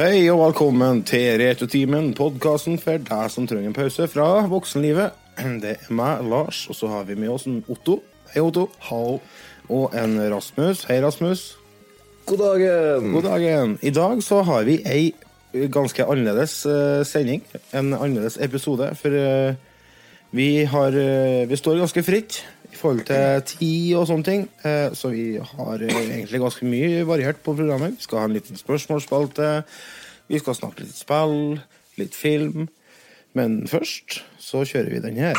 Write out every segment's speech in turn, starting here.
Hei og velkommen til Retrotimen, podkasten for deg som trenger en pause fra voksenlivet. Det er meg, Lars, og så har vi med oss en Otto. Hei, Otto. Og en Rasmus. Hei, Rasmus. God dagen! God dagen. I dag så har vi ei ganske annerledes eh, sending. En annerledes episode. For eh, vi har eh, Vi står ganske fritt forhold til tid og sånne ting. Eh, så vi har eh, egentlig ganske mye variert på programmet. Vi skal ha en liten spørsmålsspalte. Vi skal snakke litt spill, litt film. Men først så kjører vi den her.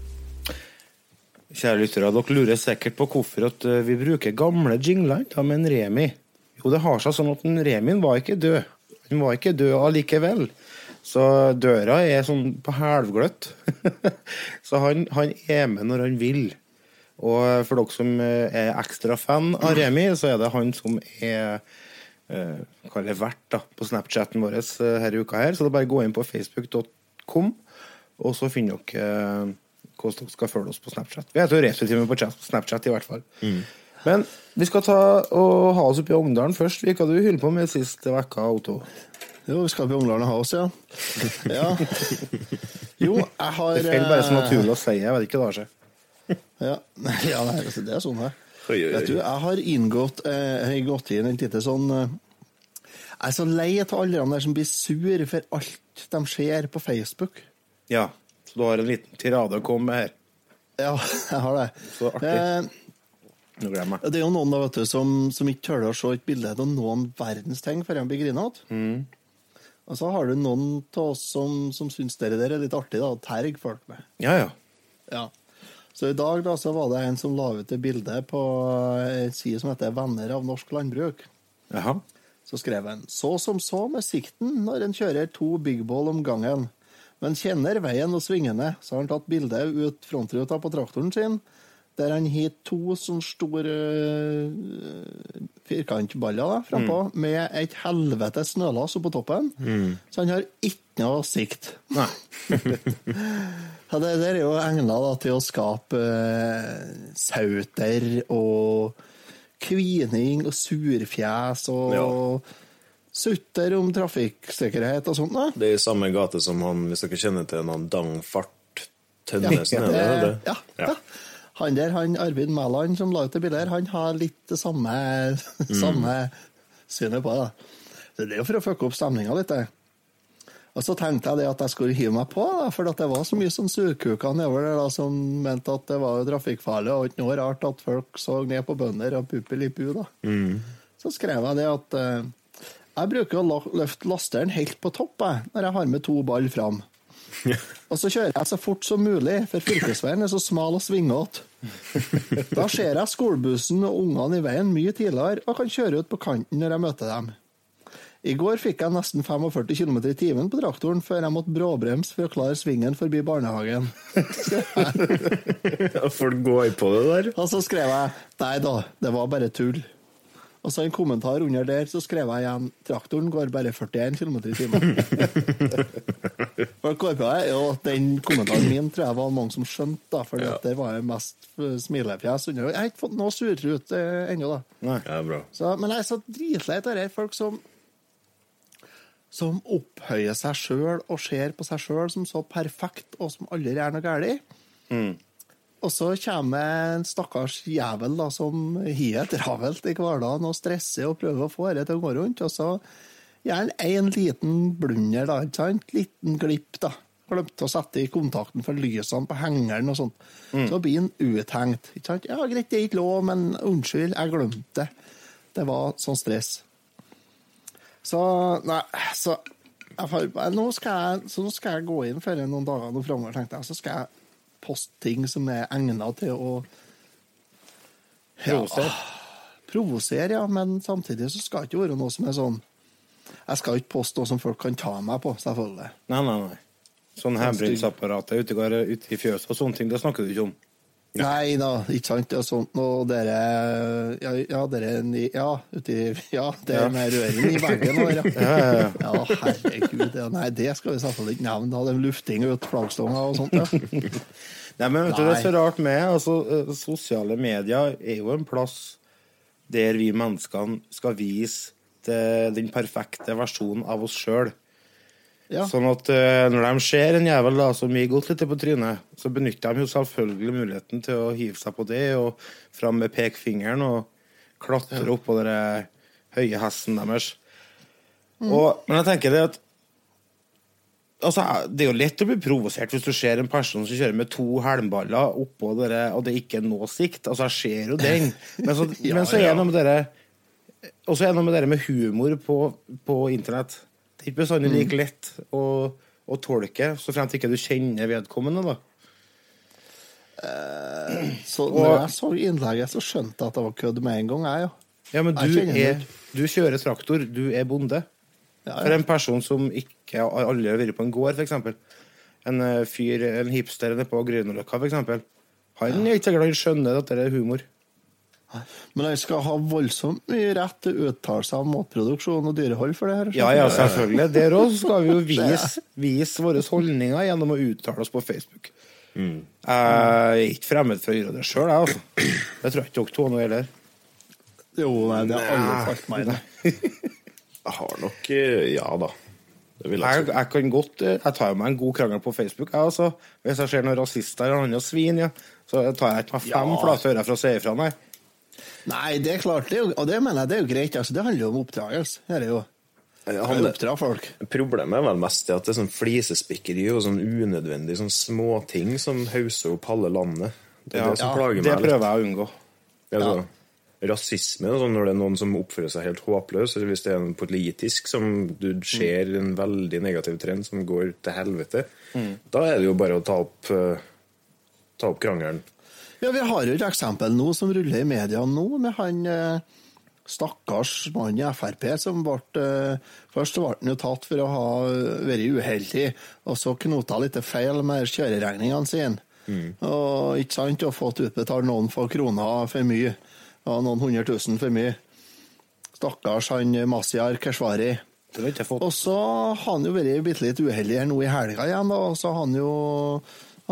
Kjære lyttere, dere lurer sikkert på hvorfor eh, vi bruker gamle jingler med en Remi. Jo, det har seg sånn at en Remin var ikke død. Han var ikke død allikevel. Så døra er sånn på helvgløtt. så han, han er med når han vil. Og for dere som eh, er ekstra fan av Remi, så er det han som er eh, vert på Snapchaten vår denne i uka her. Så det er bare å gå inn på facebook.com, og så finner dere eh, hvordan dere skal følge oss på Snapchat. Vi heter jo Returtime på chat- Snapchat, i hvert fall. Men vi skal ta og ha oss opp i Ogndalen først. Hva du holdt på med sist uke, Otto? Jo, vi skal på Ungdalen oss, ja. ja. Jo, jeg har Det faller bare så eh, naturlig å si. Jeg vet ikke, Lars. Ja, ja nei, altså, det er sånn det er. Oi, oi, oi. Vet du, jeg har inngått eh, Jeg har gått inn en lite sånn eh, Jeg er så lei av alle de der som blir sur for alt de ser på Facebook. Ja, så du har en liten tirade å komme med her. Ja, jeg har det. Så artig. Eh, Nå glemmer jeg. Det er jo noen da, vet du, som, som ikke tør å se et bilde av noen verdens ting før de blir grinete. Mm. Og så har du noen av oss som, som syns det der er litt artig, da, å terge folk med. Ja, ja. Ja. Så i dag da, så var det en som la ut et bilde på en side som heter Venner av norsk landbruk. Jaha. Så skrev han så som så med sikten når en kjører to big ball om gangen. Men kjenner veien og svingene, så har han tatt bilde ut frontruta på traktoren sin, der han har to sånne store uh, firkantballer da, frampå, med et helvetes snølass oppå toppen. Så han har ikke noe sikt. Nei. Det der er jo egna til å skape uh, sauter og kvining og surfjes og Ja. Sutter om trafikksikkerhet og sånt. Da. Det er i samme gate som han, hvis dere kjenner til han Dangfart Tønnesen, er det det? ja, ja. Han der, han Arvid Mæland som la ut det bildet, han har litt det samme, samme synet på det. Så det er jo for å fucke opp stemninga litt, det. Og så tenkte jeg det at jeg skulle hive meg på, da, for at det var så mye sånn surkuker nedover der da, som mente at det var trafikkfarlig, og ikke noe rart at folk så ned på bønder og puppel i pu. da. Så skrev jeg det at eh, jeg bruker å løfte lasteren helt på topp jeg, når jeg har med to ball fram. Og så kjører jeg så fort som mulig, for fylkesveien er så smal og svingete. Da ser jeg skolebussen og ungene i veien mye tidligere og kan kjøre ut på kanten når jeg møter dem. I går fikk jeg nesten 45 km i timen på traktoren før jeg måtte bråbremse for å klare svingen forbi barnehagen. Folk går på det der. Og så skrev jeg nei da, det var bare tull. Og så en kommentar under der så skrev jeg igjen traktoren går bare 41 km i timen. og. Jo, den kommentaren min tror jeg var mange som skjønte, da, for Ja. det var mest smilefjes. under. Jeg har ikke fått noe surrut eh, ennå, da. Nei. Ja, bra. Så, men jeg er så dritlei av dette. folk som som opphøyer seg sjøl og ser på seg sjøl som så perfekt, og som aldri gjør noe galt. Og så kommer en stakkars jævel da, som har travelt i hverdagen og stresser og prøver å få dette til å gå rundt, og så gjør han en liten blunder, da, ikke sant? Liten glipp, da. Glemte å sette i kontakten for lysene på hengeren og sånt. Så blir han uthengt. Ikke sant? Ja, greit, det er ikke lov, men unnskyld, jeg glemte det. Det var sånn stress. Så Nei, så jeg, nå, skal jeg, så nå skal jeg gå inn for noen dager nå framover, tenkte jeg. Så skal jeg poste ting som er egna til å Provosere. provosere, ja, men samtidig så skal det ikke være noe som er sånn Jeg skal ikke poste noe som folk kan ta meg på, selvfølgelig. Nei, nei, nei. Sånn hjemmebrynnsapparatet ute, ute i fjøset og sånne ting, det snakker du ikke om. Nei da, ikke sant. Er sånt noe dere Ja, ja dere Ja, uti Ja, det er med røren i veggen der, ja. Ja, ja, ja. Ja, herregud. Ja, nei, det skal vi selvfølgelig ikke nevne. Da. Det er lufting ut flaggstonger og sånt. Ja. Nei, men vet du, det er så rart med altså, eh, Sosiale medier er jo en plass der vi menneskene skal vise det, den perfekte versjonen av oss sjøl. Ja. Sånn at uh, når de ser en jævel da, som gir godt litt på trynet, så benytter de jo selvfølgelig muligheten til å hive seg på det og fram med pekefingeren og klatre opp på den høye hesten deres. Og, men jeg tenker det at Altså, Det er jo lett å bli provosert hvis du ser en person som kjører med to helmballer oppå dere, og det ikke er noe sikt. Altså, jeg ser jo den. Men så, Ja, men så er det noe med dere Og så er det noe med dere med humor på, på internett. Det er ikke bestandig Mm. like lett å, å tolke, så fremt ikke du kjenner vedkommende. da. Så når jeg så innlegget, så skjønte jeg at det var kødd med en gang, jeg, ja. Ja, men du, er, du kjører traktor, du er bonde. Ja, For en person som ikke har aldri har vært på en gård, f.eks. En eh, fyr, en hipster nede på Grünerløkka, f.eks. Han er ikke sikkert han skjønner at det er humor. Men han skal ha voldsomt mye rett til uttalelser om matproduksjon og dyrehold for det her. Ja, ja, selvfølgelig. Der òg skal vi jo vise, vise våre holdninger gjennom å uttale oss på Facebook. Jeg er ikke fremmed for å gjøre det sjøl, jeg, altså. Det tror jeg ikke dere to nå heller. Jo, nei, det har aldri falt meg inn. Jeg har nok eh, Ja da. Det vil jeg Jeg, jeg kan godt eh, Jeg tar meg en god krangel på Facebook, jeg, altså. Hvis jeg ser noen rasister eller andre svin, ja, så tar jeg ikke meg fem Ja. flate ører for å si ifra, nei. Nei, det er klart, det er jo, og det mener jeg det er jo greit. Altså, det handler jo om oppdragelse. Her er jo Jeg å oppdra folk. Problemet er vel mest at det er sånn flisespikkeri og sånn unødvendig sånn småting som hauser opp halve landet. Det er Ja, det som ja, plager Det meg litt. prøver jeg å unngå. Ja, altså, Rasisme, sånn, når det er noen som oppfører seg helt håpløs, eller hvis det er en politisk som du ser en veldig negativ trend som går til helvete, da er det jo bare å ta opp, eh, ta opp krangelen. Ja, Vi har jo et eksempel nå som ruller i media nå, med han eh, stakkars mann i Frp som ble eh, Først ble han jo tatt for å ha vært uheldig, og så knota litt feil med kjøreregningene sine. Og ikke sant, og fått utbetalt noen få kroner for mye. Og noen hundre tusen for mye. Stakkars han Masiar Keshvari. Og så har han jo vært bitte litt uheldig her nå i helga igjen. Og så har han jo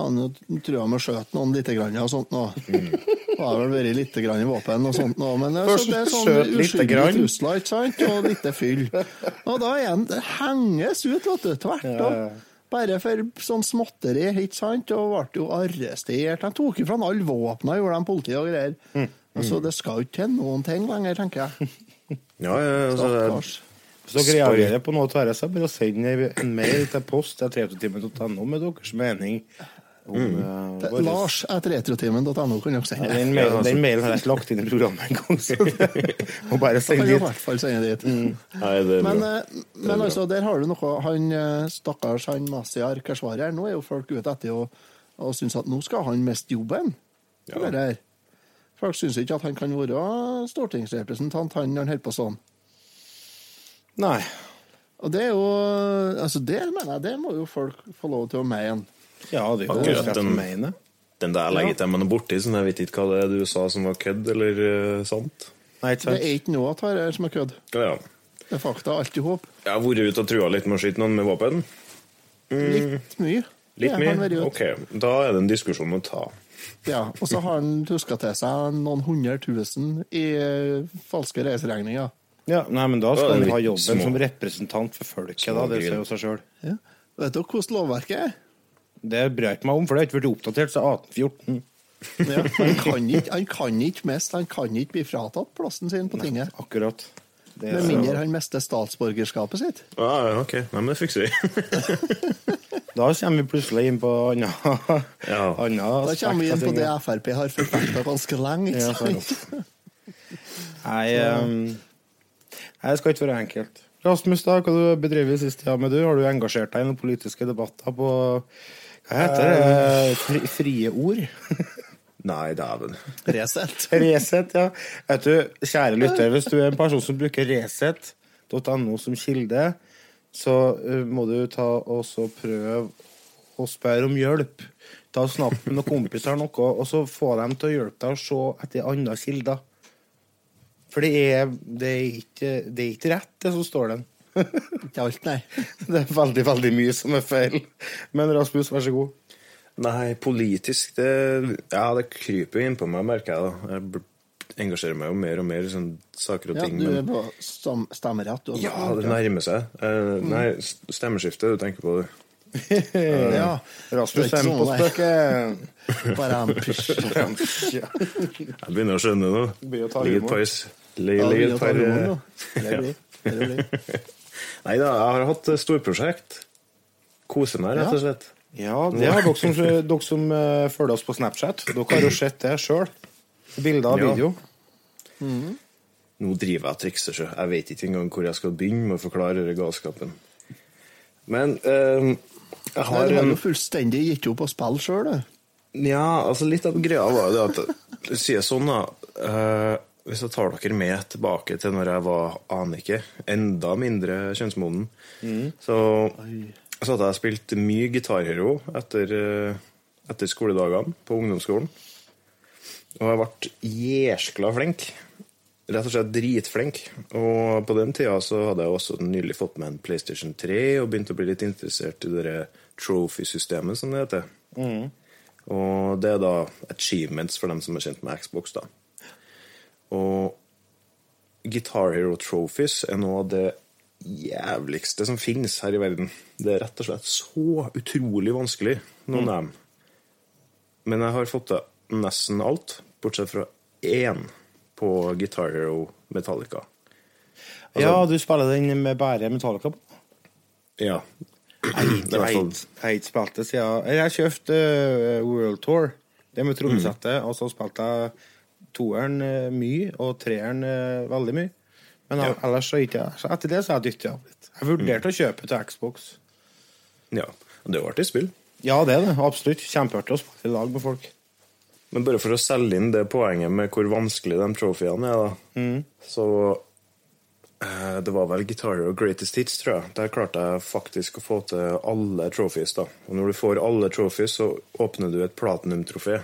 han trua med å skjøte noen lite grann og sånt nå. Det har vel vært lite grann i våpen og sånt nå, men det, Først så det er sånn skjøt lite uskyldige trusler, ikke sant, og lite fyll. Og da er han det henges ut, vet du, tvert om. Bare for sånn småtteri, ikke sant, og ble jo arrestert. Han tok ifra han alle våpnene, gjorde de politiet og greier. Mm. Altså, det skal jo ikke til noen ting lenger, tenker jeg. Ja, ja, altså, det- Stakkars. Hvis dere reagerer på noe av dette, så bare send en mail til post til retrotimen.no med deres mening om mm. uh, Lars etter retrotimen.no kan dere sende. Ja, den, mailen, den mailen har jeg ikke lagt inn i programmet engang, så det må bare sende i dit. hvert fall sende dit. Nei, det er Men, bra. eh, men altså, der har du noe Han eh, stakkars han Masiar Keshvari her, nå er jo folk ute etter å og syns at nå skal han miste jobben. Ja. Det der. Folk syns ikke at han kan være stortingsrepresentant, han når han holder på sånn. Nei. Og det er jo Altså, det mener jeg, det må jo folk få lov til å mene. Ja, det er jo Akkurat den- mene. Den der legger jeg meg noe borti, så jeg vet ikke hva det er du sa som var kødd eller uh, sant. Nei, ikke Det er ikke noe av dette som er kødd. Ja, ja. Det er fakta. Alt i hop. Jeg har vært ute og trua litt med å skyte noen med våpen. Litt mye. Litt mye? Ok, da er det en diskusjon å ta. Ja, og så har han tuska til seg noen hundre tusen i eh, falske reiseregninger. Ja, nei, men da skal han ha jobben små- som representant for folket, da. Det sier jo seg sjøl. Ja. Vet dere hvordan lovverket er? Det bryr jeg ikke meg om, for det har ikke blitt oppdatert siden 1814. Ja, han, kan ikke, han kan ikke miste, han kan ikke bli fratatt plassen sin på tinget. Akkurat. Det Med mindre han mister statsborgerskapet sitt. Ja, ja, ok. Nei, men det fikser vi. da kommer vi plutselig inn på anna, Ja. anna Da kommer vi inn på det. Frp har forfekta ganske lenge. Ja, Ikke sant. sant? Nei, um, nei, det skal ikke være enkelt. Rasmus, da, hva du bedriver i siste tida med du? Har du engasjert deg i noen politiske debatter på Hva heter det? Fri, frie ord? Nei, dæven. Resett. Resett, ja. Vet du, kjære lytter, hvis du er en person som bruker resett.no som kilde, så eh, må du ta og prøve å spørre om hjelp. Ta og Snakk med noen kompiser, noe, og så få dem til å hjelpe deg å se etter andre kilder. For det er, det er, ikke, det er ikke rett, det som står der. Ikke alt, nei. Det er veldig, veldig mye som er feil. Men Rasmus, vær så god. Nei, politisk, det Ja, det kryper innpå meg, merker jeg. da. Jeg engasjerer meg jo mer og mer i sånne saker og Ja, ting. du er på stam stemmerett, du også. ja, det nærmer seg. Uh, nei, stemmeskifte du tenker på, du. Ja. Rasmus er ikke er på sånn, spøket. Bare en pysj. Ja. Jeg begynner å skjønne nå. Ligger et par s- li- Ja, ligger vi et par, Nei da, jeg har hatt storprosjekt. Koser meg, rett og slett. Ja, det har dere som, dere som uh, følger oss på Snapchat. Dere har jo sett det sjøl. Bilder og Ja. video. Nå driver jeg og trikser, så jeg vet ikke engang hvor jeg skal begynne med å forklare denne galskapen. Men uh, jeg Nei, har du har jo fullstendig gitt opp å spille sjøl, du. Ja, altså litt av greia var jo det at Sier sånn, da. eh, hvis jeg tar dere med tilbake til når jeg var aner ikke, enda mindre kjønnsmoden, så så hadde jeg spilt mye gitarhero etter, eh, etter skoledagene på ungdomsskolen. Og jeg ble jæskla flink. Rett og slett dritflink. Og på den tida så hadde jeg også nylig fått meg en PlayStation 3 og begynte å bli litt interessert i det trophy-systemet, som det heter. Og det er da achievements for dem som er kjent med Xbox, da. Og Guitar Hero Trophies er noe av det jævligste som finnes her i verden. Det er rett og slett så utrolig vanskelig, noen av dem. Men jeg har fått til nesten alt, bortsett fra én på Guitar Hero Metallica. Ja, du spiller den med bare Metallica på? Ja. Jeg har ikke- Det i hvert fall- jeg har ikke spilt det siden Jeg kjøpte kjøpt eh, World Tour, det med trommesettet, og så spilte jeg toeren eh, mye, og treeren eh, veldig mye. Men Ja. ellers så ikke jeg. Så etter det så har jeg dyttet av litt. Jeg vurderte å kjøpe til Xbox. ja. Og det er jo artig spill. Ja, det er det. Absolutt. Kjempeartig å spille i lag med folk. Men bare for å selge inn det poenget med hvor vanskelig de trofeene er, da, så eh, Det var vel Guitar og Greatest Hits, tror jeg. Der klarte jeg faktisk å få til alle trophies. da. Og når du får alle trophies, så åpner du et platinum-trofé.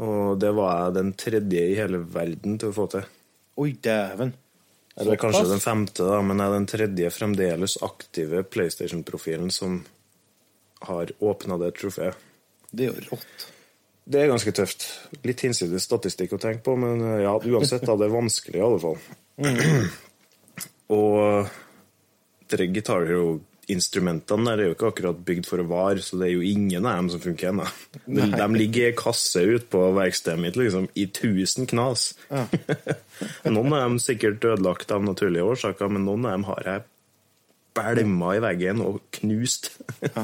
Og det var jeg den tredje i hele verden til å få til. Oi, dæven. Eller kanskje den femte, da, men jeg er den tredje fremdeles aktive PlayStation-profilen som har åpna det trofeet. Det er jo rått. Det er ganske tøft. Litt hinsides statistikk å tenke på, men eh, ja, uansett, da, det er vanskelig i alle fall. Og de Guitar Hero-instrumentene der er jo ikke akkurat bygd for å vare, så det er jo ingen av dem som funker ennå. De, de ligger i kasse ute på verkstedet mitt liksom, i tusen knas. noen av dem sikkert ødelagt av naturlige årsaker, men noen av dem har jeg bælma i veggen og knust.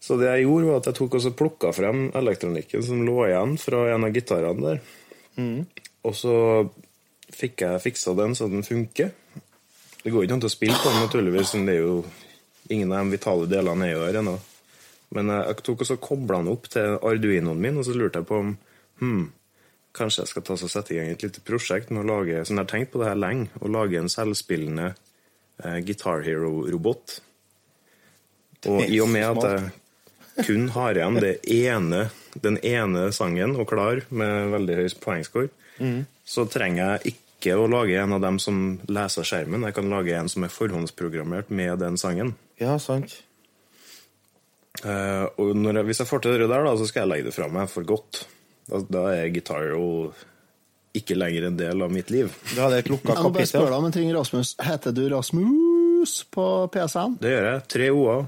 Så det jeg gjorde, var at jeg tok og plukka frem elektronikken som lå igjen fra en av gitarene der. Og så fikk jeg fiksa den så den funker. Det går ikke an å spille på den, naturligvis, men det er jo ingen av de vitale delene er jo her ennå. Men jeg, jeg tok og så kobla den opp til Arduinoen min, og så lurte jeg på om hmm, kanskje jeg skal ta og sette i gang et lite prosjekt med å lage sånn jeg har tenkt på det her lenge, å lage en selvspillende eh, Guitar Hero-robot. Og i og med at jeg kun har igjen det ene, den ene sangen og klar med veldig høy poengscore, så trenger jeg ikke å lage en av dem som leser skjermen. Jeg kan lage en som er forhåndsprogrammert med den sangen. Ja, sant. Uh, og når jeg, hvis jeg får til det der, da, så skal jeg legge det fra meg for godt. Da, da er gitar jo ikke lenger en del av mitt liv. Da er det et lukka Jeg må bare spørre kapittel. deg om en ting, Rasmus. Heter du Rasmus på PC-en? Det gjør jeg. Tre O-er.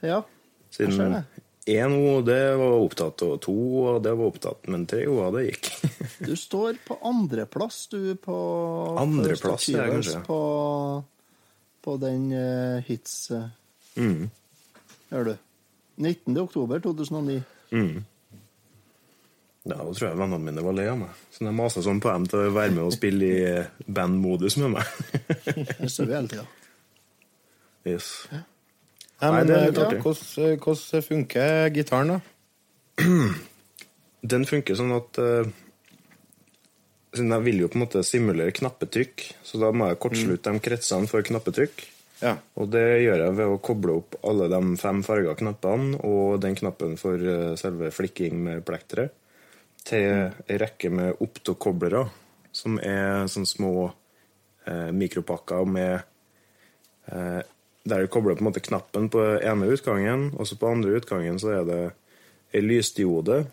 Ja. Jeg ser Siden det. Én O det var opptatt, og to O det var opptatt, men tre O-er det gikk. Du står på andreplass, du, på Andreplass, ja, kanskje. På, på den uh, hits Mm. Gjør du. 19. oktober 2009. Ja, Da tror jeg vennene mine var lei av meg. Så jeg masa sånn på dem til å være med og spille i eh, bandmodus med meg. Det ser vi hele tida. yes. Nei, Nei, men, det er eh, ja, hvordan, hvordan funker gitaren, da? Den funker sånn at uh, siden jeg vil jo på en måte simulere knappetrykk, så da må jeg kortslutte de kretsene for knappetrykk. Ja. Og det gjør jeg ved å koble opp alle de fem farga knappene og den knappen for eh, selve flikking med plektere til ei rekke med optokoblere, som er sånne små eh, mikropakker med eh, Der du kobler på en måte knappen på ene utgangen, og så på andre utgangen så er det ei lysdiode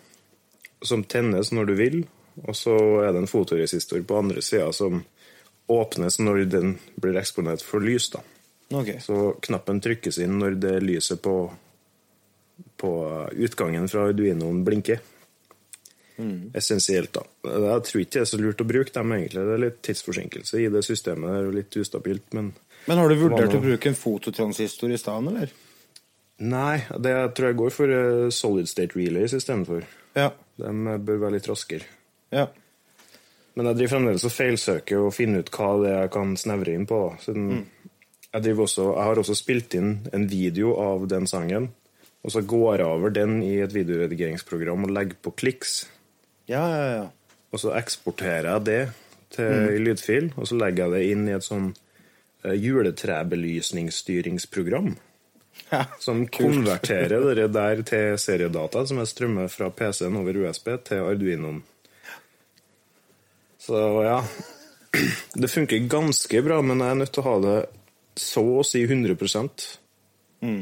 som tennes når du vil, og så er det en fotoresistor på andre sida som åpnes når den blir eksponert for lys. da. Okay. Så knappen trykkes inn når det lyset på, på utgangen fra Arduinoen blinker. Essensielt, da. Jeg tror ikke det er så lurt å bruke dem, egentlig. Det er litt tidsforsinkelse i det systemet, der, og litt ustabilt, men Men har du vurdert å bruke en fototransistor i stedet, eller? Nei, det tror jeg går for eh, solid state relays istedenfor. Ja. De eh, bør være litt raskere. Ja. Men jeg driver fremdeles og feilsøker og finner ut hva det er jeg kan snevre inn på. Siden jeg, også, jeg har også spilt inn en video av den sangen, og så går jeg over den i et videoredigeringsprogram og legger på kliks. Ja, ja, ja. Og så eksporterer jeg det til i lydfil, og så legger jeg det inn i et sånn juletrebelysningsstyringsprogram. Ja, Som konverterer det der til seriedata som er strømmet fra PC-en over USB til Arduinoen. Så ja Det funker ganske bra, men jeg er nødt til å ha det så å si 100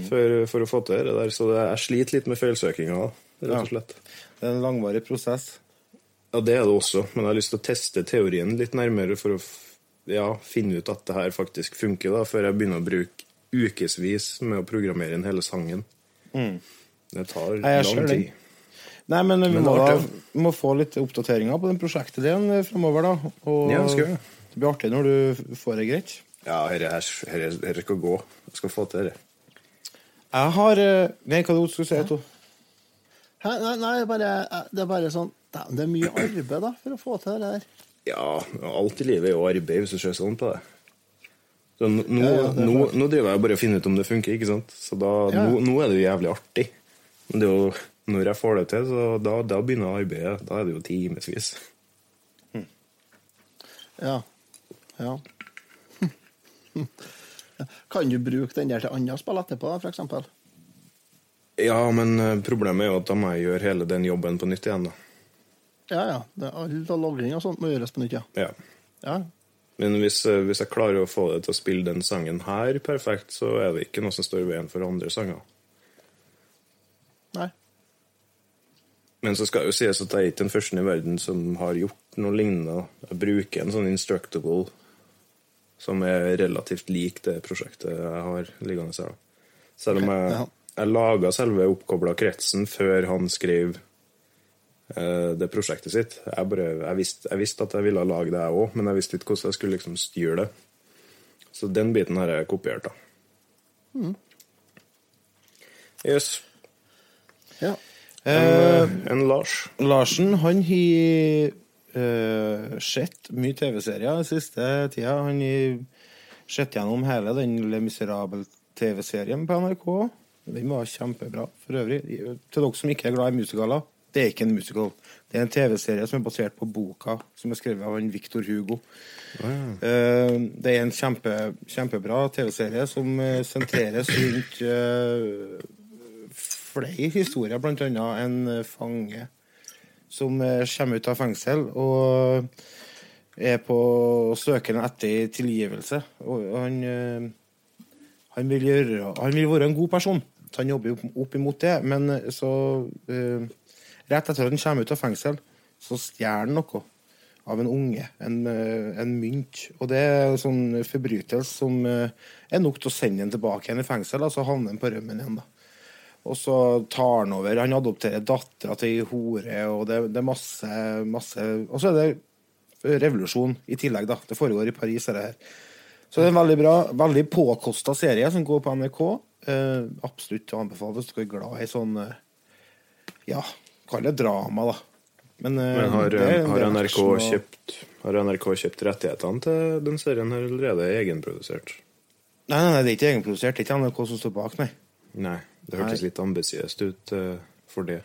for, for å få til det der. Så det, jeg sliter litt med feilsøkinga, rett og slett. Det er en langvarig prosess. Ja, det er det også, men jeg har lyst til å teste teorien litt nærmere for å ja, finne ut at det her faktisk funker, da, før jeg begynner å bruke ukevis med å programmere inn hele sangen. Det tar Nei, lang tid. Nei, men vi Men må, da, vi må få litt oppdateringer på den prosjektet din framover, da. Og Ja, det skal det blir artig når du får det greit. Ja, dette skal gå. Jeg skal få til det. Jeg har eh, Nei, hva du skulle si, Otto? Hæ? Nei, nei bare, det er bare sånn Det er mye arbeid da, for å få til det der. Ja, alt i livet er jo arbeid, hvis du ser sånn på det. Så nå, Ja, ja, det nå, nå driver jeg bare og finner ut om det funker, ikke sant? Så da, Ja. nå, nå er det jo jævlig artig. Men det er jo, når jeg får det til, så da, da begynner arbeidet. Da er det jo timevis. Ja. ja. Kan du bruke den der til andre spill etterpå, f.eks.? Ja, men eh, problemet er jo at da må jeg gjøre hele den jobben på nytt igjen, da. Ja, ja. Det er All lagring og sånt må gjøres på nytt, ja. Ja. Men hvis, eh, hvis jeg klarer å få det til å spille den sangen her perfekt, så er det ikke noe som står i veien for andre sanger. Nei. Men så skal jo sies at jeg er ikke den første i verden som har gjort noe lignende. Jeg bruker en sånn instructable som er relativt lik det prosjektet jeg har liggende her. Selv om jeg, jeg laga selve oppkobla kretsen før han skrev det prosjektet sitt. Jeg, bare, jeg, visste, jeg visste at jeg ville lage det, jeg òg, men jeg visste ikke hvordan jeg skulle liksom styre det. Så den biten har jeg kopiert, da. Yes. Ja. En, en Lars. Larsen han har uh, sett mye TV-serier den siste tida. Han har sett gjennom hele den Le Miserable-TV-serien på NRK. Den var kjempebra for øvrig. Til dere som ikke er glad i musikaler, det er ikke en musical. Det er en TV-serie som er basert på boka som er skrevet av en Victor Hugo. Eh, det er en kjempe, kjempebra TV-serie som eh, sentreres rundt eh, flere historier, annet en fange som kommer ut av fengsel og er på søken etter tilgivelse. Og han, han, vil gjøre, han vil være en god person. Så han jobber opp, imot det. Men så Rett etter at han kommer ut av fengsel, så stjeler han noe av en unge. En, eh, en mynt. Og det er en sånn forbrytelse som eh, er nok til å sende han tilbake igjen i fengsel, og så havner han på rømmen igjen. da. Og så tar han over. Han adopterer dattera til ei hore, og det, det er masse, masse Og så er det revolusjon i tillegg, da. Det foregår i Paris, er det her. Så det er en veldig bra, veldig påkosta serie som går på NRK. Eh, absolutt å anbefale hvis dere er glad i sånn eh, Ja, kall det drama, da. Men, eh, Men har, det er har, NRK og- kjøpt, har NRK kjøpt rettighetene til den serien her, eller er egenprodusert? Nei, nei, nei, det er ikke egenprodusert. Det er ikke NRK som står bak, nei. Nei, det hørtes Nei. litt ambisiøst ut uh, for det.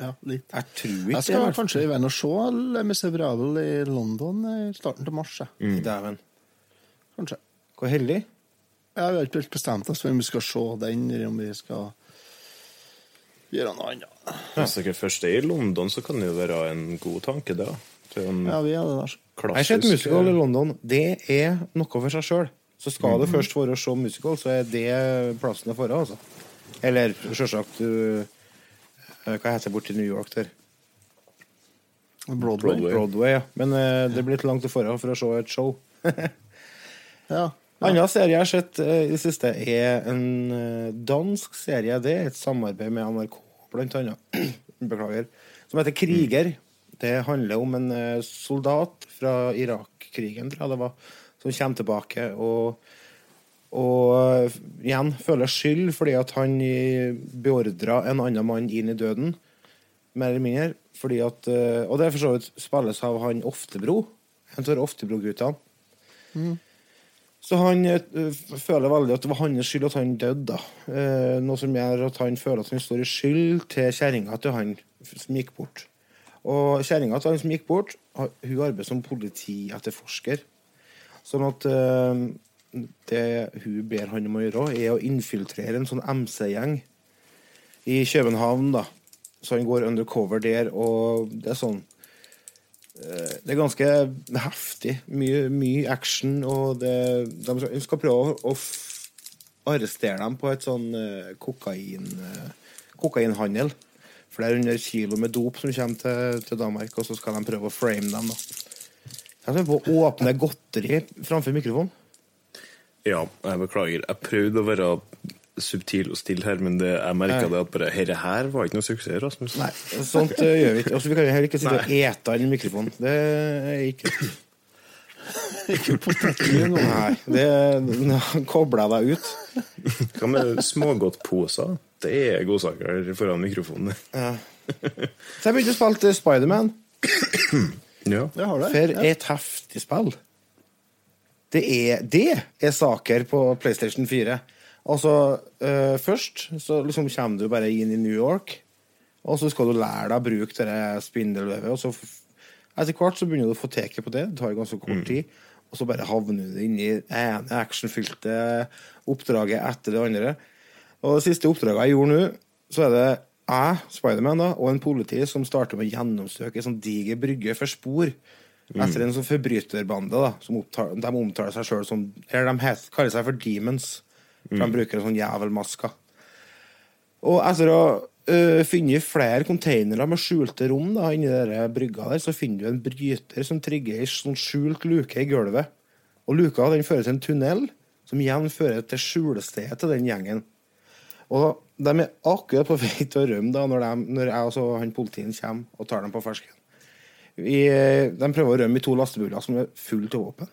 Ja, litt. Jeg tror ikke Jeg skal det. kanskje i veien og se Le Miserable i London i starten til mars. Mm. Dæven. Kanskje. Hvor heldig. Jeg har ikke helt bestemt oss for om vi skal se den, eller om vi skal gjøre noe annet. Hvis dere først er i London, så kan det jo være en god tanke, det. da. Til en Ja, vi er det der. Jeg har sett musical i London. Det er noe for seg sjøl. Så skal Mhm. det først være å se musical, så er det plassen det får altså. Eller selvsagt uh, Hva heter det borti New York der? Broadway. Broadway. Broadway, ja. Men uh, det blir litt langt til forhånd for å se et show. Ja. Annen serie jeg har sett eh, i det siste, er en eh, dansk serie. Det er et samarbeid med NRK, blant annet. Beklager. Som heter Kriger. Det handler om en eh, soldat fra Irak-krigen, tror jeg det var, som kommer tilbake og, og igjen føler skyld fordi at han beordra en annen mann inn i døden, mer eller mindre. Fordi at, og det er for så vidt spilles av han Oftebro. En av Oftebro-guttene. Så han eh, føler veldig at det var hans skyld at han døde. Eh, noe som gjør at han føler at han står i skyld til kjerringa til han som gikk bort. Og kjerringa til han som gikk bort, hun arbeider som politietterforsker. Sånn at eh, det hun ber han om å gjøre, er å infiltrere en sånn MC-gjeng i København. da. Så han går undercover der, og det er sånn det er ganske heftig. Mye, mye action, og det, de skal- prøve å, å arrestere dem på et sånn eh, kokain, eh, kokainhandel. Flere hundre kilo med dop som kommer til, til Danmark, og så skal de prøve å frame dem. da. Jeg skal på å åpne godteri framfor mikrofonen. Ja, jeg beklager. Jeg prøvde å være subtil og stille her, men det, jeg merka det at bare Herre her var ikke noe suksess, Rasmus. Nei, sånt uh, gjør vi ikke. Altså, vi kan heller ikke sitte og ete i mikrofonen. Det er ikke Ikke potetgull engang. Nei, det kobler jeg deg ut. Hva med smågodtposer? Det er godsaker foran mikrofonen. Så jeg begynte å spille til Spiderman. Ja. Det har det. For et heftig spill. Det er, det er saker på PlayStation 4. Altså, eh, først så liksom kommer du bare inn i New York, og så skal du lære deg å bruke det spindelvevet, og så etter hvert så begynner du å få teket på det. Det tar ganske kort tid. Og så bare havner du inn i det ene actionfylte oppdraget etter det andre. Og det siste oppdraget jeg gjorde nå, så er det jeg, Spiderman, og en politi som starter med å gjennomsøke en sånn diger brygge for spor. Etter en sånn forbryterbande da, som opptar, de omtaler seg sjøl som Eller de kaller seg for Demons. For de bruker en sånn jævelmasker. Og etter å uh, funnet flere containere med skjulte rom da, inni der brygga der, så finner du en bryter som trigger ei sånn skjult luke i gulvet. Og luka den fører til en tunnel, som igjen fører til skjulestedet til den gjengen. Og de er akkurat på vei til å rømme da, når, de, når jeg og så han politien kommer og tar dem på fersken. Vi, de prøver å rømme i to lastebiler som er fulle av våpen.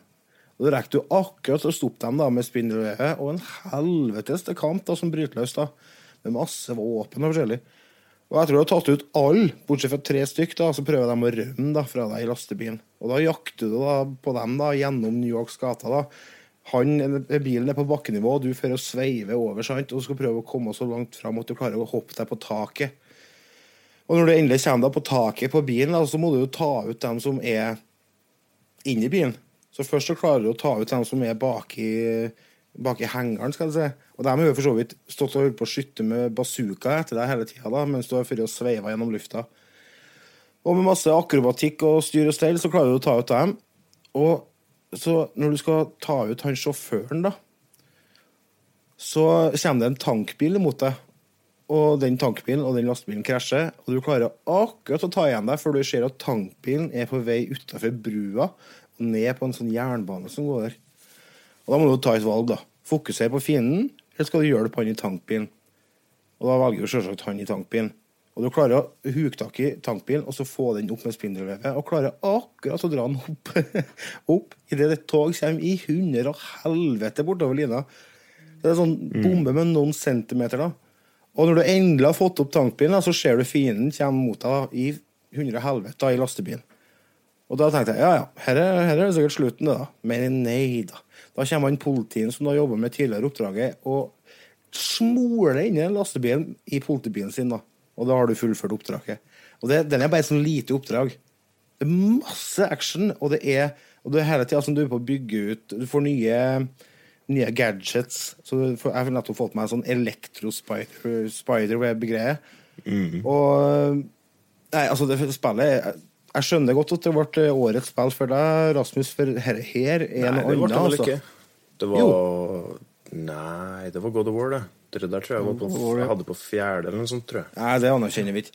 Og Da rekker du akkurat å stoppe dem da med spindelvevet og en helvetes kamp da, som bryter løs. da, Med masse våpen og forskjellig. Og etter du har tatt ut alle, bortsett fra tre stykk, da, så prøver de å rømme da, fra deg i lastebilen. Og da jakter du da på dem da, gjennom New Yorks gater. Han, bilen er på bakkenivå, og du fører å sveive over sant? og skal prøve å komme så langt fram at du klarer å hoppe deg på taket. Og når du endelig kommer deg på taket på bilen, da, så må du jo ta ut dem som er inni bilen. Så først så klarer du å ta ut dem som er baki, baki hengeren, skal du si. Og de har jo for så vidt stått og holdt på å skyte med bazooka etter deg hele tida, mens du har vært og sveiva gjennom lufta. Og med masse akrobatikk og styr og stell, så klarer du å ta ut dem. Og så når du skal ta ut han sjåføren, da, så kommer det en tankbil mot deg. Og den tankbilen og den lastebilen krasjer, og du klarer akkurat å ta igjen deg før du ser at tankbilen er på vei utafor brua ned på en sånn jernbane som går der. Og da må du ta et valg, da. Fokusere på fienden, eller skal du hjelpe han i tankbilen? Og da velger du selvsagt han i tankbilen. Og du klarer å huke tak i tankbilen og så få den opp med spindelvevet. Og klarer akkurat å dra den opp, opp idet et tog kommer i hundre og helvete bortover lina. Det er sånn bombe med noen centimeter, da. Og når du endelig har fått opp tankbilen, da, så ser du fienden komme mot deg da, i hundre helvete da, i lastebilen. Og da tenkte jeg ja, ja, her er, her er det sikkert slutten, det da. Men nei da. Da kommer han politien som du har jobba med tidligere oppdraget, og smoler inn i lastebilen i politibilen sin. da. Og da har du fullført oppdraget. Og det, den er bare et sånn lite oppdrag. Det er masse action, og det er, og det er hele tida som du er på å bygge ut Du får nye, nye gadgets. Så du får, jeg har nettopp fått meg en sånn elektro-spider-web-greie. Og Nei, altså, det spillet Jeg skjønner godt at det ble årets spill for deg, Rasmus, for her, her er noe annet. Altså. ikke. Det var Nei, det var God of War, det. Det der tror jeg var på, jeg hadde på fjerde eller noe sånt, tror jeg. Nei, det anerkjenner vi ikke.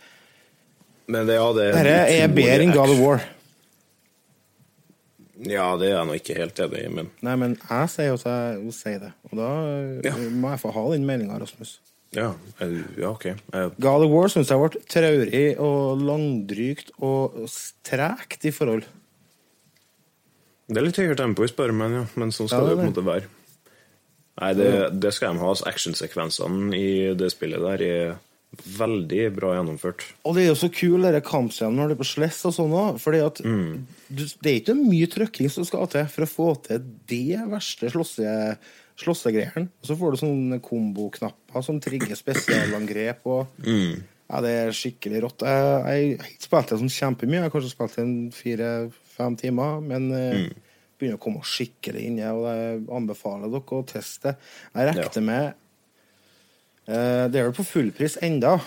Men det, ja, det Dette er bedre enn God of War. Ja, det er jeg nå ikke helt enig i, men Nei, men jeg sier jo at jeg sier det. Og da Ja. må jeg få ha den meldinga, Rasmus. Ja, ja OK. Jeg, God of War syns jeg ble traurig og langdrygt og tregt i forhold. det er litt høyere tempo i spørremenn, ja, men sånn skal Ja, det jo på en måte være. Nei, det, det skal de ha. altså, Actionsekvensene i det spillet der er veldig bra gjennomført. Og det er jo så kul, denne kampscenen når du er på sless og sånn òg. For Mm. det er ikke mye trykking som skal til for å få til det verste slåsse, slåssegreiene. Og så får du sånne komboknapper som trigger spesialangrep. Og, Mm. ja, det er skikkelig rått. Jeg, har ikke spilt det sånn kjempemye. Jeg har kanskje spilt det en fire-fem timer. Men eh, Mm. begynner å komme skikkelig inn. Og jeg anbefaler dere å teste. Jeg regner med eh, Det er vel på fullpris enda.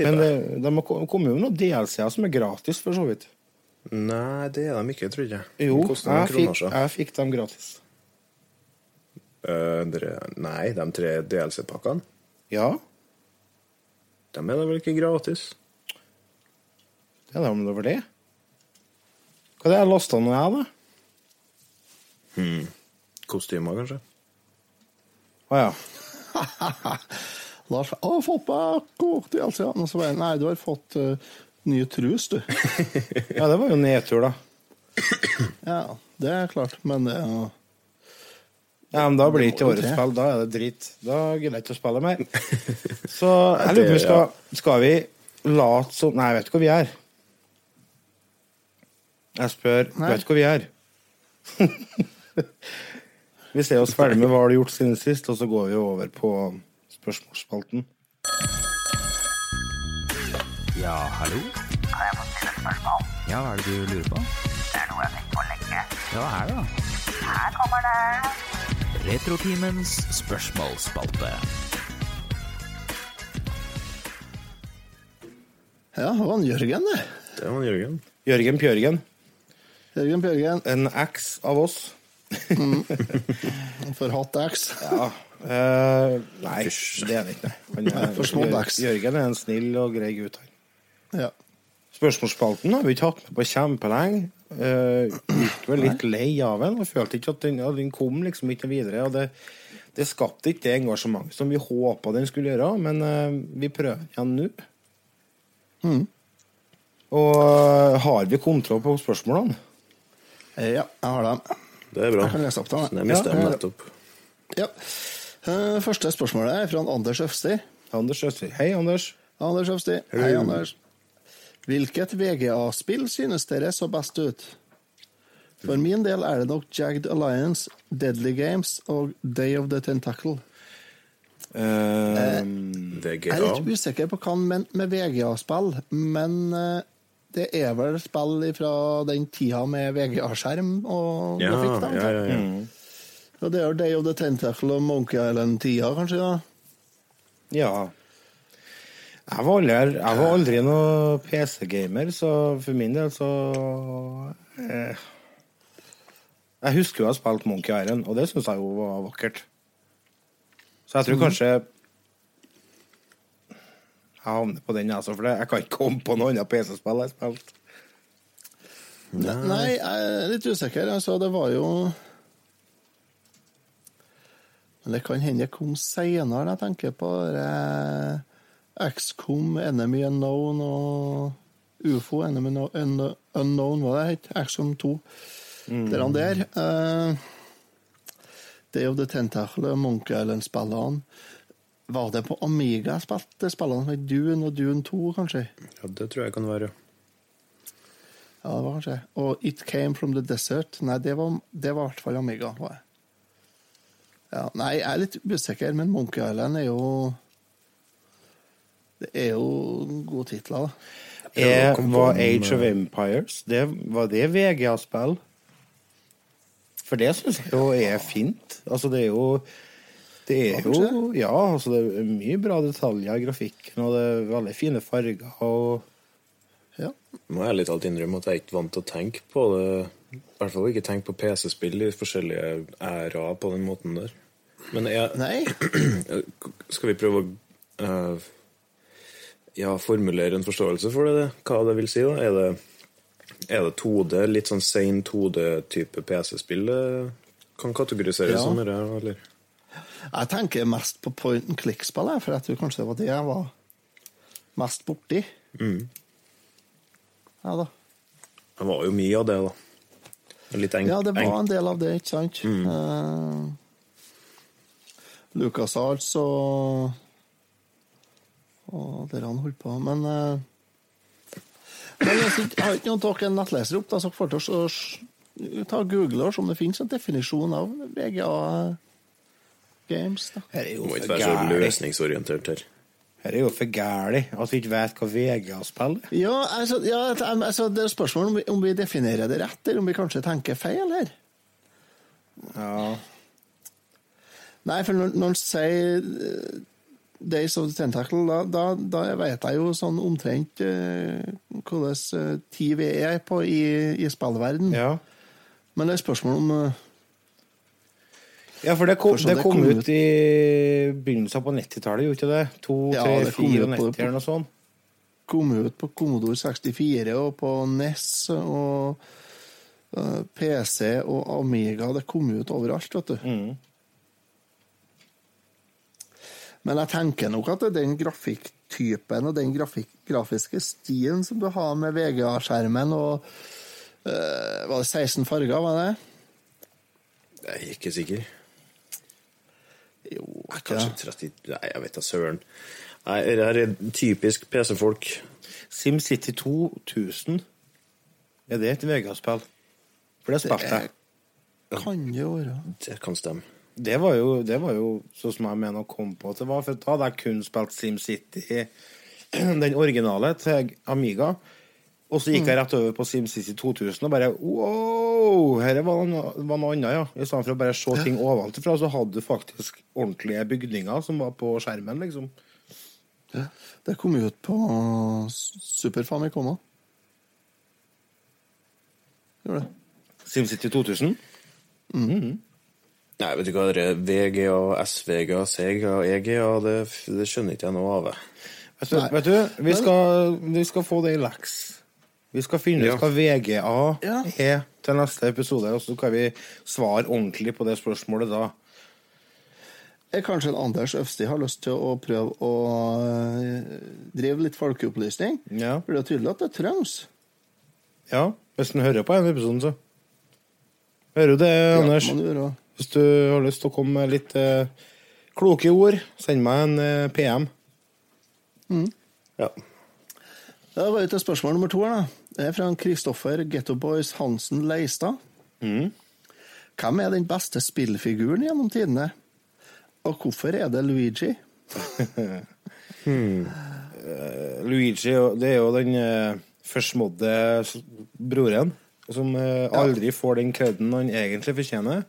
Men det, de har kommet jo noen DLC-er som er gratis, for så vidt. Nei, det er de ikke, tror jeg. Jo, jeg fikk, jeg fikk dem gratis. Eh, nei, de tre DLC-pakkene, Ja, de er da vel ikke gratis? det er da om det var det. Hva er det jeg lasta ned, jeg, da? Kostymer, kanskje? Å ja. Lars Å, fått meg kort i altså, ja. Og så bare, Nei, du har fått uh, nye trus, du. Ja, det var jo nedtur, da. ja, det er klart. Men det er jo Ja, men Da blir det ikke årets spill. Da er det drit. Da gidder jeg ikke å spille mer. Så jeg lurer på om vi skal, skal vi late som Nei, jeg vet ikke hvor vi er. Jeg spør Nei. Vet du hvor vi er? vi ser oss ferdig med hva har du gjort siden sist, og så går vi over på spørsmålsspalten. Ja, hallo? Kan jeg få stille et spørsmål? Ja, hva er det du lurer på? Det er noe jeg tenker på lenge. Ja, hva er det da? Her kommer det. Retrotimens spørsmålsspalte. Ja, det var han Jørgen, det. Det var Jørgen. Jørgen Pjørgen. Jørgen Pjørgen. En X av oss. For Forhatt X. Ja. Uh, nei, det er det ikke. Han er, For små backs. Jørgen er en snill og grei gutt. han. Ja. Spørsmålsspalten har vi ikke hatt med på kjempelenge. Uh, gikk vel litt lei av den. og følte ikke at den, ja, den kom liksom ikke videre. og det, det skapte ikke det engasjementet som vi håpa den skulle gjøre, men uh, vi prøver igjen nå. Og uh, har vi kontroll på spørsmålene? ja, jeg har dem. Det er bra. Jeg kan lese opp dem, jeg. Ja, dem ja. nettopp. Ja. Eh, Første spørsmålet er fra Anders Øfsti. Anders Øfsti. Hei, Anders. Anders Øfsti. Hei, Anders. Hvilket VGA-spill synes dere så best ut? For min del er det nok Jagged Alliance, Deadly Games og Day of the Tentacle. Eh, Jeg er litt usikker på hva han mente med VGA-spill, men eh, det er vel spill fra den tida med VGA-skjerm og Ja, grafikk, da. ja, ja, ja. Og det er jo Day of the Tentacle og Monkey Island-tida, kanskje? da? ja. Jeg var aldri, jeg var aldri noe PC-gamer, så for min del så eh, Jeg husker jo jeg spilte Monkey Iron, og det syns jeg jo var vakkert. Så jeg tror kanskje jeg havner på den, altså, for jeg kan ikke komme på noe annet PC-spill jeg har spilt. Nei, jeg er litt usikker. Altså, det var jo Men det kan hende det kom seinere, jeg tenker på eh, XCOM, Enemy Unknown og UFO, Enemy no Un Unknown, hva det het? XCOM 2. Det er han der. Uh, Day of the Tentacle Monkey Island-spillene. Var det på Amiga jeg spilte spillene som het Dune og Dune 2, kanskje? ja, det tror jeg kan være. Ja, det var kanskje Og It Came From The Desert. Nei, det var, det var i hvert fall Amiga. Var det. Ja, nei, jeg er litt usikker, men Monkey Island er jo Det er jo gode titler, da. Er, var Age of Empires det, Var det VGA-spill? For det syns jeg jo er fint. Altså, det er jo Det er jo Ja, altså, det er mye bra detaljer i grafikken, og det er veldig fine farger og Ja. Må jeg litt alt innrømme at jeg er ikke vant til å tenke på det. I hvert fall ikke tenke på PC-spill i forskjellige æraer på den måten der. Men jeg, Nei. skal vi prøve å eh, ja, formulere en forståelse for det? Hva det vil si? da? Er det, er det 2D, litt sånn sein 2D-type PC-spill det kan kategoriseres Ja. som? Det, eller? Jeg tenker mest på point and click-spill, for jeg tror kanskje det var det jeg var mest borti. Ja da. Det var jo mye av det, da. Litt enk, Ja, det var en del av det, ikke sant? Uh, Lucas Arts og og der han holdt på. Men eh, Men ikke- har ikke noen av dere en nettleser opp, da, så får dere å ta google og se om det finnes en definisjon av VGA Games. da. Her er jo Må for ikke være så gæli. løsningsorientert her. Her er jo for gæli at vi ikke vet hva VGA-spill er. Ja, altså, ja, altså, det er spørsmål om vi, om vi definerer det rett, eller om vi kanskje tenker feil her. Ja. Nei, for når, når han sier eh, Days of the Tentacle, da, da, da vet jeg jo sånn omtrent uh, hvordan uh, tid vi er på i, i spillverden. ja. Men det er spørsmål om eh, Ja, for det kom, det kom kom ut ut- i begynnelsen på 90-tallet, gjorde ikke det? 2, Ja, 3, det kom 4 ut på- 90 eller noe sånt. kom ut på Commodore 64 og på NES og uh, PC og Amiga. Det kom ut overalt, vet du. Mm. Men jeg tenker nok at det er den grafikktypen og den grafik grafiske stien som du har med VGA-skjermen og eh, Var det 16 farger, var det? Jeg er ikke sikker. Jo, Kanskje 30 Nei, jeg vet da søren. Nei, det her er typisk PC-folk. SimCity 2000. Er det et VGA-spill? For det spilte jeg. Kan det være. Det kan stemme. Det var jo, det var jo sånn som jeg mener å komme på at det var. For da hadde jeg kun spilt SimCity, den originale, til Amiga. Og så gikk jeg rett over på SimCity 2000 og bare wow! Her var, var noe annet, ja. I stedet for å bare se ting ovenfra, så hadde du faktisk ordentlige bygninger som var på skjermen, liksom. Det kom jo ut på Super Famicom òg. Gjorde det. SimCity 2000. Nei, vet du hva det er? VGA, SVGA, EG, EGA Det, det skjønner ikke jeg noe av. jeg. Vet du, vet du vi, skal, vi skal få det i leks. Vi skal finne Ja. hva VGA Ja. er til neste episode, og så kan vi svare ordentlig på det spørsmålet da. Er kanskje en Anders Øvsti har lyst til å prøve å eh, drive litt folkeopplysning? Ja. For det er tydelig at det trengs. ja. Hvis du hører på denne episoden, så. Hører du det, Anders? Ja, må du gjøre. Hvis du har lyst til å komme med litt eh, kloke ord, send meg en eh, PM. Ja. Da var vi til spørsmål nummer to. her, da. Det er fra Kristoffer Getto Boys Hansen Leistad. Hvem er den beste spillfiguren gjennom tidene? Og hvorfor er det Luigi? Luigi, det er jo den uh, forsmådde broren som uh, aldri får den kreden han egentlig fortjener.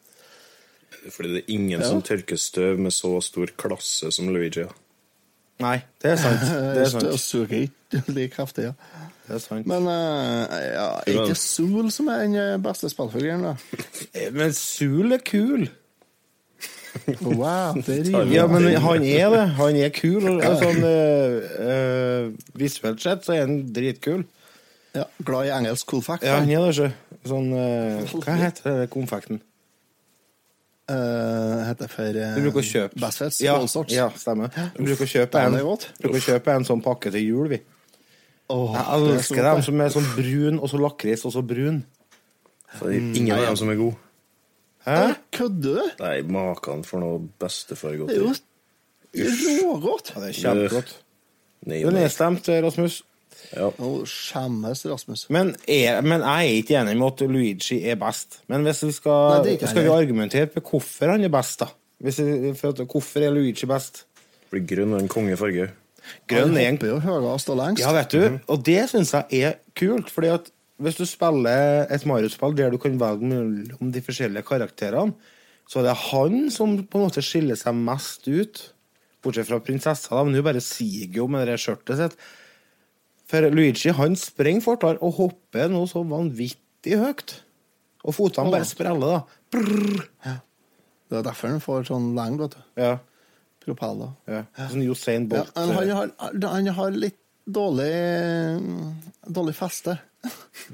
Fordi det er ingen som tørker støv med så stor klasse som Luigi. Nei, det er sant. Det er sant. suger ikke like kraftig, ja. Det er sant. Men uh, ja, er ikke Sol som er den eh, beste spillfuglen, da? Eh, Men Sul er kul. Wow, det rimer. Ja, men han er det. Han er kul. Sånn, uh, eh, visuelt sett så er han dritkul. Ja, glad i engelsk fact. Ja, han er det, ikke. Sånn uh, Hva heter det konfekten? Eh, heter for uh, Du bruker å kjøpe Bestfets. Ja, ja, stemmer. Vi bruker å kjøpe en, bruker å kjøpe en sånn pakke til jul, vi. Oh, Jeg er elsker dem som er sånn brun, og så lakris, og så brun. Så er ingen av dem som er gode. Hæ? Kødder du? Nei, maken for noe bestefar Det er jo rågodt. Ja, det er kjempegodt. Du er nedstemt, Rasmus. Ja. Nå skjemmes Rasmus. Men, er, men jeg er ikke enig med at Luigi er best. Men hvis vi skal, Nei, ikke skal vi argumentere på hvorfor han er best, da? Hvis vi, for at, hvorfor er Luigi best? Blir grønn og en kongefarge. Grønn er en hopper jo høyest og lengst. Ja, vet du, og det syns jeg er kult. fordi at hvis du spiller et Mario-spill der du kan velge mellom de forskjellige karakterene, så er det han som på en måte skiller seg mest ut. Bortsett fra prinsessa, da, men hun bare siger jo med det der skjørtet sitt. For Luigi han springer fortere og hopper noe så vanvittig høyt. Og fotene bare spreller, da. Brrr. Det er derfor han får sånn lengde, vet du. Ja, Propeller. ja. Sånn Usain Bolt. Ja, han, har, han har litt dårlig dårlig feste.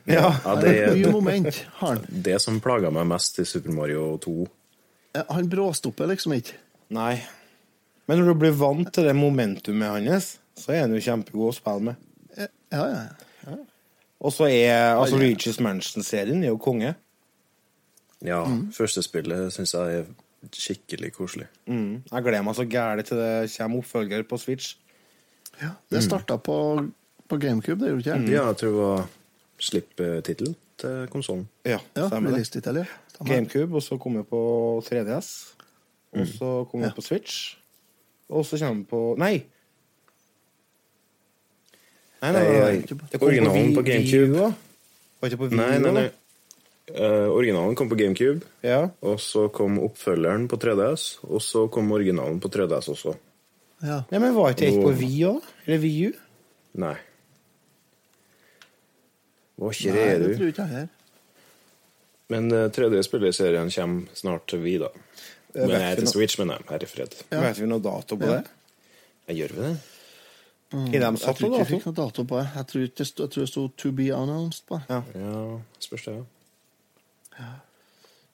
ja. Ja, det er mye moment, har han. det som plaga meg mest i Super Mario 2. Han bråstopper liksom ikke. Nei. Men når du blir vant til det momentumet hans, så er han jo kjempegod å spille med. Ja, ja. Og så er altså Regis Mansion-serien er jo konge. Ja, første spillet syns jeg er skikkelig koselig. Mm. Jeg gleder meg så gærent til det kommer oppfølger på Switch. Ja, Det starta på, på GameCube, det gjorde ikke det? Ja, jeg tror det var slipptittel til konsollen. Ja, Ja, det. ja. GameCube, og så kommer vi på 3DS. Og så kommer vi Ja. på Switch. Og så kommer vi på Nei! Nei, nei, nei, Nei. Det kom originalen på, på GameCube. Var. Var ikke på Wii Nei, nei, nei. Uh, originalen kom på GameCube, Ja. og så kom oppfølgeren på 3DS, og så kom originalen på 3DS også. Ja. ja, men var ikke et på Wii òg? Eller Wii U? Nei. Hva ikke Nei, det det, tror du? ikke jeg her. Men uh, tredje spillerserien kommer snart til Wii, da. Men jeg er til. Switch, men jeg er i fred. Vet vi noe dato på Ja. det? Jeg gjør vi det? Har de Jeg satt tror ikke jeg fikk noe dato på det. Jeg tror, det sto- jeg tror det sto 'to be announced' på det. Ja. Ja, spørs det, ja.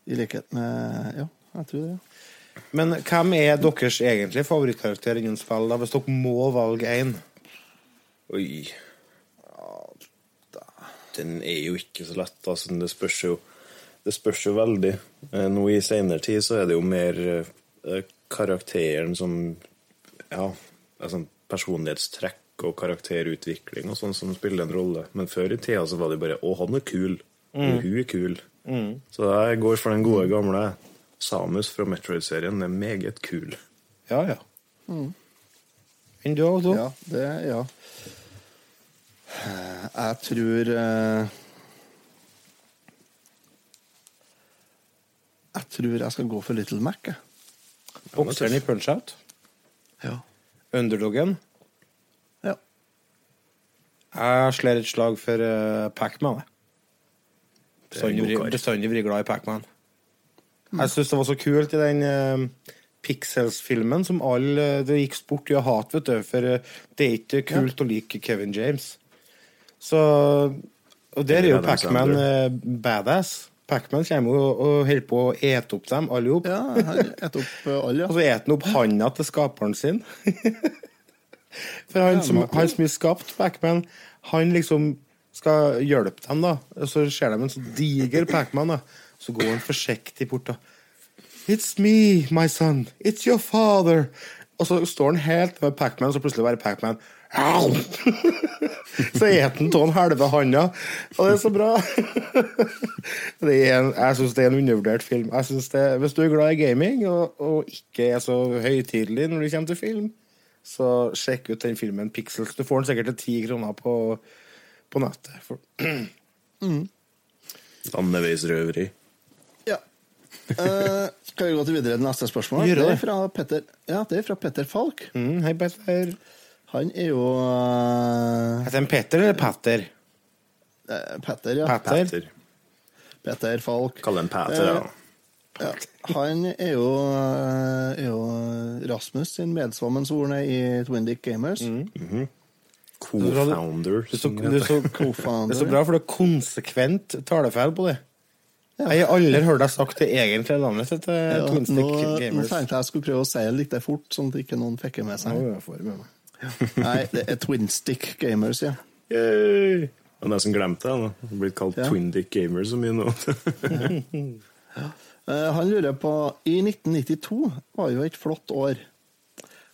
I likhet med Ja, jeg tror det. ja. Men hvem er deres egentlige favorittkarakter innen spill, da, hvis dere må valge én? Oi. Den er jo ikke så lett, altså. Det spørs jo, det spørs jo veldig. Eh, Nå i senere tid så er det jo mer eh, karakteren som Ja, altså personlighetstrekk og karakterutvikling og sånn som spiller en rolle. Men før i tida så var det bare 'Å, han er kul'. Og hun er kul. Så jeg går for den gode gamle. Samus fra Metroid-serien er meget kul. Ja, ja. Enn du, Otto? Ja, det Ja. Jeg tror eh, Jeg tror jeg skal gå for Little Mac. Bokseren i Punch-Out? Ja. Underdoggen? ja. Jeg slår et slag for uh, Pacman. Bestandig vri glad i Pacman. Jeg syns det var så kult i den uh, Pixels-filmen som alle eh, Det gikk sport i å hate, vet du, for eh, det er ikke kult å like Kevin James. Så Og der er jo Pacman uh, badass. Pacman kommer jo og holder på å ete opp dem, alle sammen. ja et opp alle, ja. Og så eter han opp handa til skaperen sin. For han som, han som har skapt Pacman, han liksom skal hjelpe dem, da. Og så ser de en sånn diger Pacman, da. Så går han forsiktig bort, da. It's me, my son. It's your father. Og så står han helt med Pacman, og så plutselig bare Pacman. Au! så eter han av den halve handa, og det er så bra. det er en, jeg syns det er en undervurdert film. Jeg synes det, hvis du er glad i gaming og, og ikke er så høytidelig når det kommer til film, så sjekk ut den filmen Pixels. Du får den sikkert til ti kroner på, på nettet. For, Landeveisrøveri. Ja. Uh, skal vi gå til videre til neste spørsmål? Det. det er fra Petter, ja, det er fra Petter Falk. mm, hei, Petter. Han er jo uh, Heter han Petter eller Patter? eh, Petter, ja. Petter. Peter. Petter Falk. Kall den Peter, ja. Ja. Han er jo, eh, er jo Rasmus sin medsvommensvorne i Twin Dick Gamers. Co-founder. Det er så, det er så, Co-founder. bra, for det er konsekvent talefeil på det. Jeg har aldri hørt deg sagt det egentlige navnet sitt Ja, nå, nå tenkte jeg jeg skulle prøve å si det litt fort, sånn at ikke noen fikk det med seg. Nå, jeg får med meg. Nei, det er Twin Stick Gamers, ja. Yay! Jeg har nesten glemt det. Han har blitt kalt Ja. Twin Dick Gamer så mye nå. Eh, Han lurer på I 1992 var jo et flott år.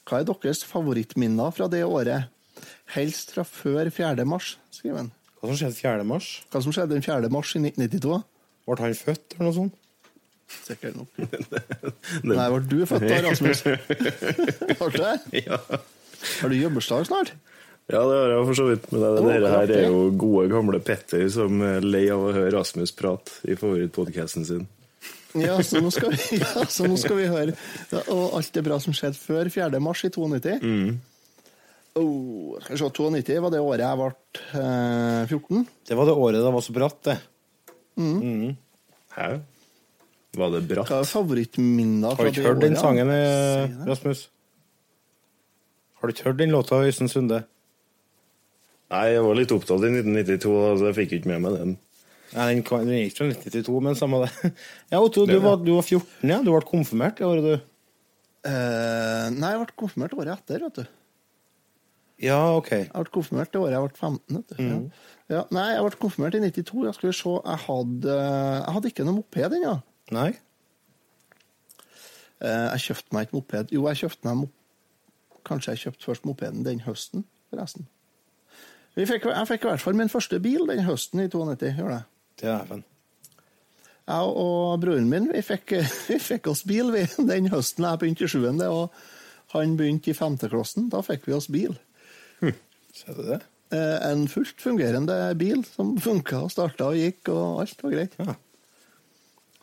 Hva er deres favorittminner fra det året? Helst fra før 4. mars, skriver han. Hva som skjedde 4. mars? Hva som skjedde den 4. mars i 1992? Ble han født, eller noe sånt? Sikkert nok. Nei, ble du født da, Rasmus? Ble du det? ja. Har du jobbursdag snart? Ja, det har jeg for så vidt. Men det, dere her er jo gode, gamle Petter som er lei av å høre Rasmus prate i favorittpodkasten sin. Ja, så nå skal vi, ja, så nå skal vi høre ja, Og alt det bra som skjedde før 4. mars i 92. Oh, skal vi se, 92 var det året jeg ble eh, 14. Det var det året det var så bratt, det. Hæ? Var det bratt? Hva er favorittminner Har du ikke hørt den sangen, eh, Rasmus? Har du ikke hørt den låta, Øystein Sunde? Nei, jeg var litt opptatt i 1992, så jeg fikk ikke med meg den. Nei, den, kan- den gikk fra 1992, men samme det. Ja, Otto, du var, du var 14, ja. Du ble konfirmert det året, du. Eh, nei, jeg ble konfirmert året etter, vet du. Ja, OK. Jeg ble konfirmert det året jeg ble 15. vet du. Ja. Ja, nei, jeg ble konfirmert i 92. Jeg skulle se, jeg hadde, jeg hadde ikke noe moped ennå. Nei? Eh, Jeg kjøpte meg ikke moped. Jo, jeg kjøpte meg mop Kanskje jeg kjøpte først mopeden den høsten, forresten. Vi fikk, jeg fikk i hvert fall min første bil den høsten i 92. Gjorde jeg. Dæven. Jeg og broren min vi fikk, vi fikk oss bil vi, den høsten jeg begynte i sjuende, og han begynte i femteklassen. Da fikk vi oss bil. Ser du det? Eh, En fullt fungerende bil som funka og starta og gikk, og alt var greit. Ja.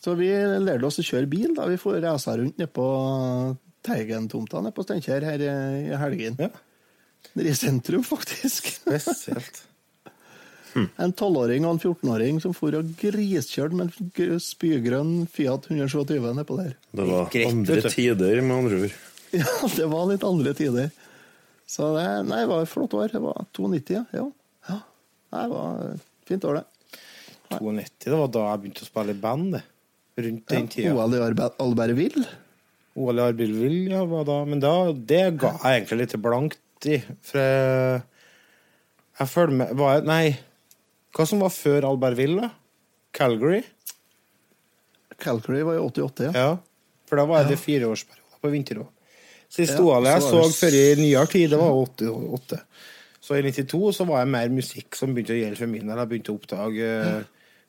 Så vi lærte oss å kjøre bil da vi får reise rundt nede på Teigen-tomta nede på Steinkjer her i helgen. Ja. Nede i sentrum, faktisk. Spesielt. En tolvåring og en 14-åring som for og griskjørte med en spygrønn Fiat 127 nedpå der. Det var andre tider, med andre ord. Ja, det var litt andre tider. Så det, nei, det var et flott år. Det var 92, ja. ja. ja. Det var et fint år, det. 92, det var da jeg begynte å spille i band, det. Rundt den Ja, tida. OL i Albertville. OL i Arbilville, ja, var da. Men da, det ga jeg egentlig litt blankt i. For jeg, jeg følger med var jeg, Nei, hva som var før Albertville? Calgary? Calgary var i 88, ja. Ja. For da var jeg det fireårsperioder på vinter-OL. Siste Ja, OL jeg så så det- før i nyere tid, det var 88. Så i 92 så var jeg mer musikk som begynte å gjelde for min del. Jeg begynte å oppdage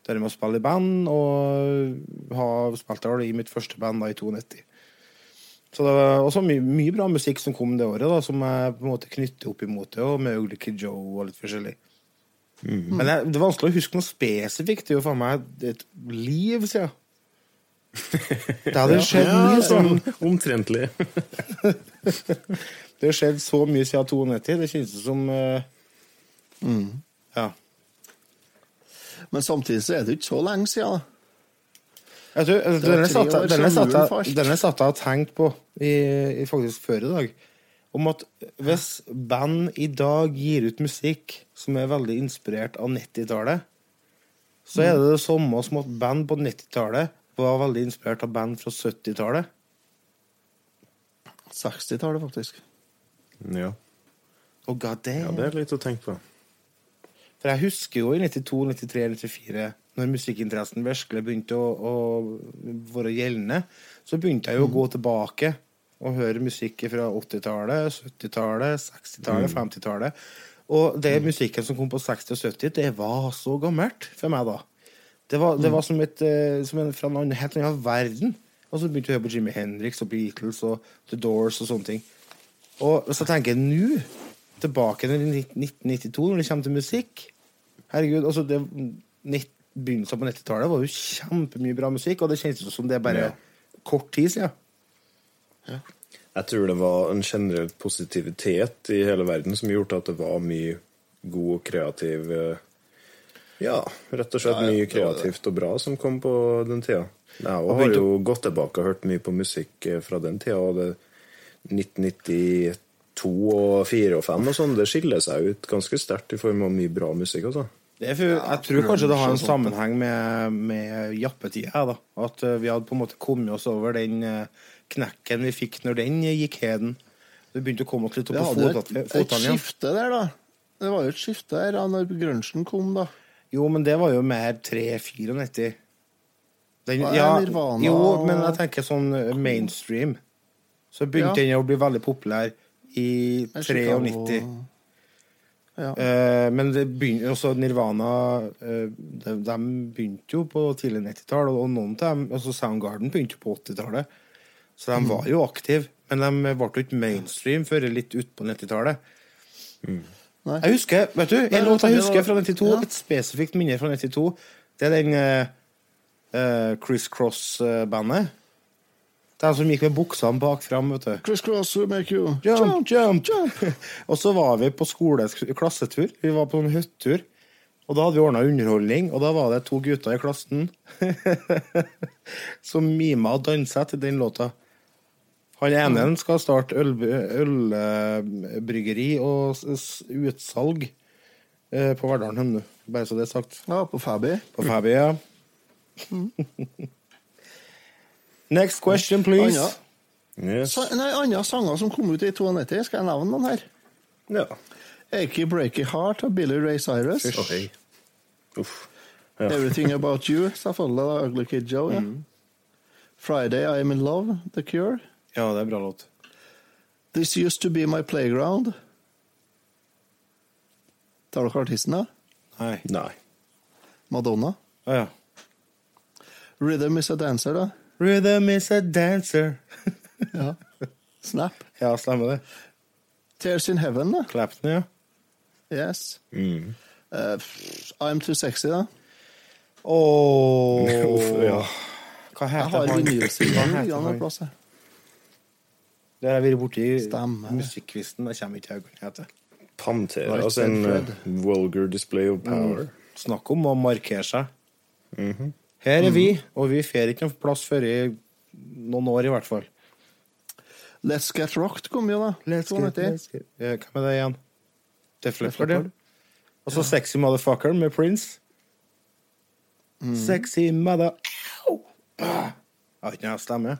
det med å spille i band, og ha spilt i mitt første band da i 92. Så det var også mye, mye bra musikk som kom det året, da, som jeg på en måte knytter opp imot det, og med Ugly Kid Joe og litt forskjellig. Men jeg, det er vanskelig å huske noe spesifikt. Det er jo faen meg et liv siden. Det hadde skjedd mye sånn Omtrentlig. Det har skjedd så mye siden 92. Det kjennes som eh, Ja. Men samtidig så er det ikke så lenge siden. da. Jeg tror, denne, satt, år denne, satt, denne satt jeg og tenkte på i, i faktisk før i dag. Om at hvis band i dag gir ut musikk som er veldig inspirert av 90-tallet, så er det det samme som at band på 90-tallet var veldig inspirert av band fra 70-tallet. 60-tallet, faktisk. Ja. Oh, god damn. ja, det er litt å tenke på. For jeg husker jo i 92, 93, 94, når musikkinteressen virkelig begynte å, å være gjeldende, så begynte jeg jo å gå tilbake og høre musikk fra 80-tallet, 70-tallet, 60-tallet, 50-tallet. Og det musikken som kom på 60- og 70, det var så gammelt for meg da. Det var, det var som, et, eh, som en, fra en helt annen verden. Og så begynte jeg å høre på Jimi Hendrix og Beatles og The Doors og sånne ting. Og så tenker jeg nå, tilbake til 1992, når det kommer til musikk Herregud, altså det, nett, Begynnelsen på 90-tallet var jo kjempemye bra musikk, og det kjentes som det er bare kort tid siden. Jeg tror det var en generell positivitet i hele verden som gjorde at det var mye god og kreativ eh, Ja, rett og slett Ja, ja, mye kreativt og bra som kom på den tida. Jeg har jo gått tilbake og hørt mye på musikk eh, fra den tida. Og det 1992 og 4 og 5 og sånn, det skiller seg ut ganske sterkt i form av mye bra musikk. altså. Det er for, jeg tror kanskje det har en sammenheng med, med jappetida. da. At eh, vi hadde på en måte kommet oss over den eh, knekken vi fikk når den gikk heden. Det begynte å komme oss litt opp på hadde et, et skifte der, da. Det var jo et skifte der da når grunchen kom, da. Jo, men det var jo mer 3-94. Den, ja, Nirvana jo, men jeg tenker sånn eh, mainstream. Så begynte Ja. den å bli veldig populær i 93. Ja. Eh, men det begynner, også Nirvana eh, de, de begynte jo på tidlig 90-tall, og noen av dem, altså Soundgarden begynte jo på 80-tallet. Så de var jo aktive. Men de ble jo ikke mainstream før litt utpå 90-tallet. Mm. Jeg husker, vet du, en låt jeg husker fra 92, ja. et spesifikt minne fra 92, det er den eh, eh, Criss Cross-bandet. De som gikk med buksene bak fram, vet du. Chris Cross make you Jump, jump, jump! og så var vi på skole, klassetur. Vi var på en hyttetur. Og da hadde vi ordna underholdning, og da var det to gutter i klassen som mima og dansa til den låta. Han ene skal starte ølbryggeri og s- s- utsalg eh, på Verdalen, bare så det er sagt. Ja, på Fabi. På Fabi, ja. Next question, please. Anja. Yes. Sa, nei, andre sanger som kom ut i 92, skal jeg nevne noen her? Ja. Achy Breaky Heart av Billy Ray Cyrus. Oi. Uff. Ja. Everything About You, selvfølgelig. da, Ugly Kid Joe. Ja. Friday I'm In Love, The Cure. Ja, det er bra låt. This Used To Be My Playground. Tar dere artisten, da? Nei. Nei. Madonna. Å ja. Rhythm Is A Dancer, da. Rhythm is a dancer. Ja. Snap. Ja, stemmer det. Tears In Heaven, da. Clapton, ja. Yes. Mm. Uh, I'm Too Sexy, da. Åh oh. ja. Hva heter han? Jeg har heter liggende han? en plass. her. Det har jeg vært borti musikkvisten. det kommer ikke til å hete. Pantera, Right altså en eh, vulgar display of power. Snakk om å markere seg. Her er vi, og vi får ikke noen plass før i noen år, i hvert fall. Let's Get Rocked kom jo, da. 92. Eh, Hvem er det igjen? Def Leppard, ja. Og så Sexy Motherfucker med Prince. Sexy mother... Au! Ah. Jeg har ikke noe stemme.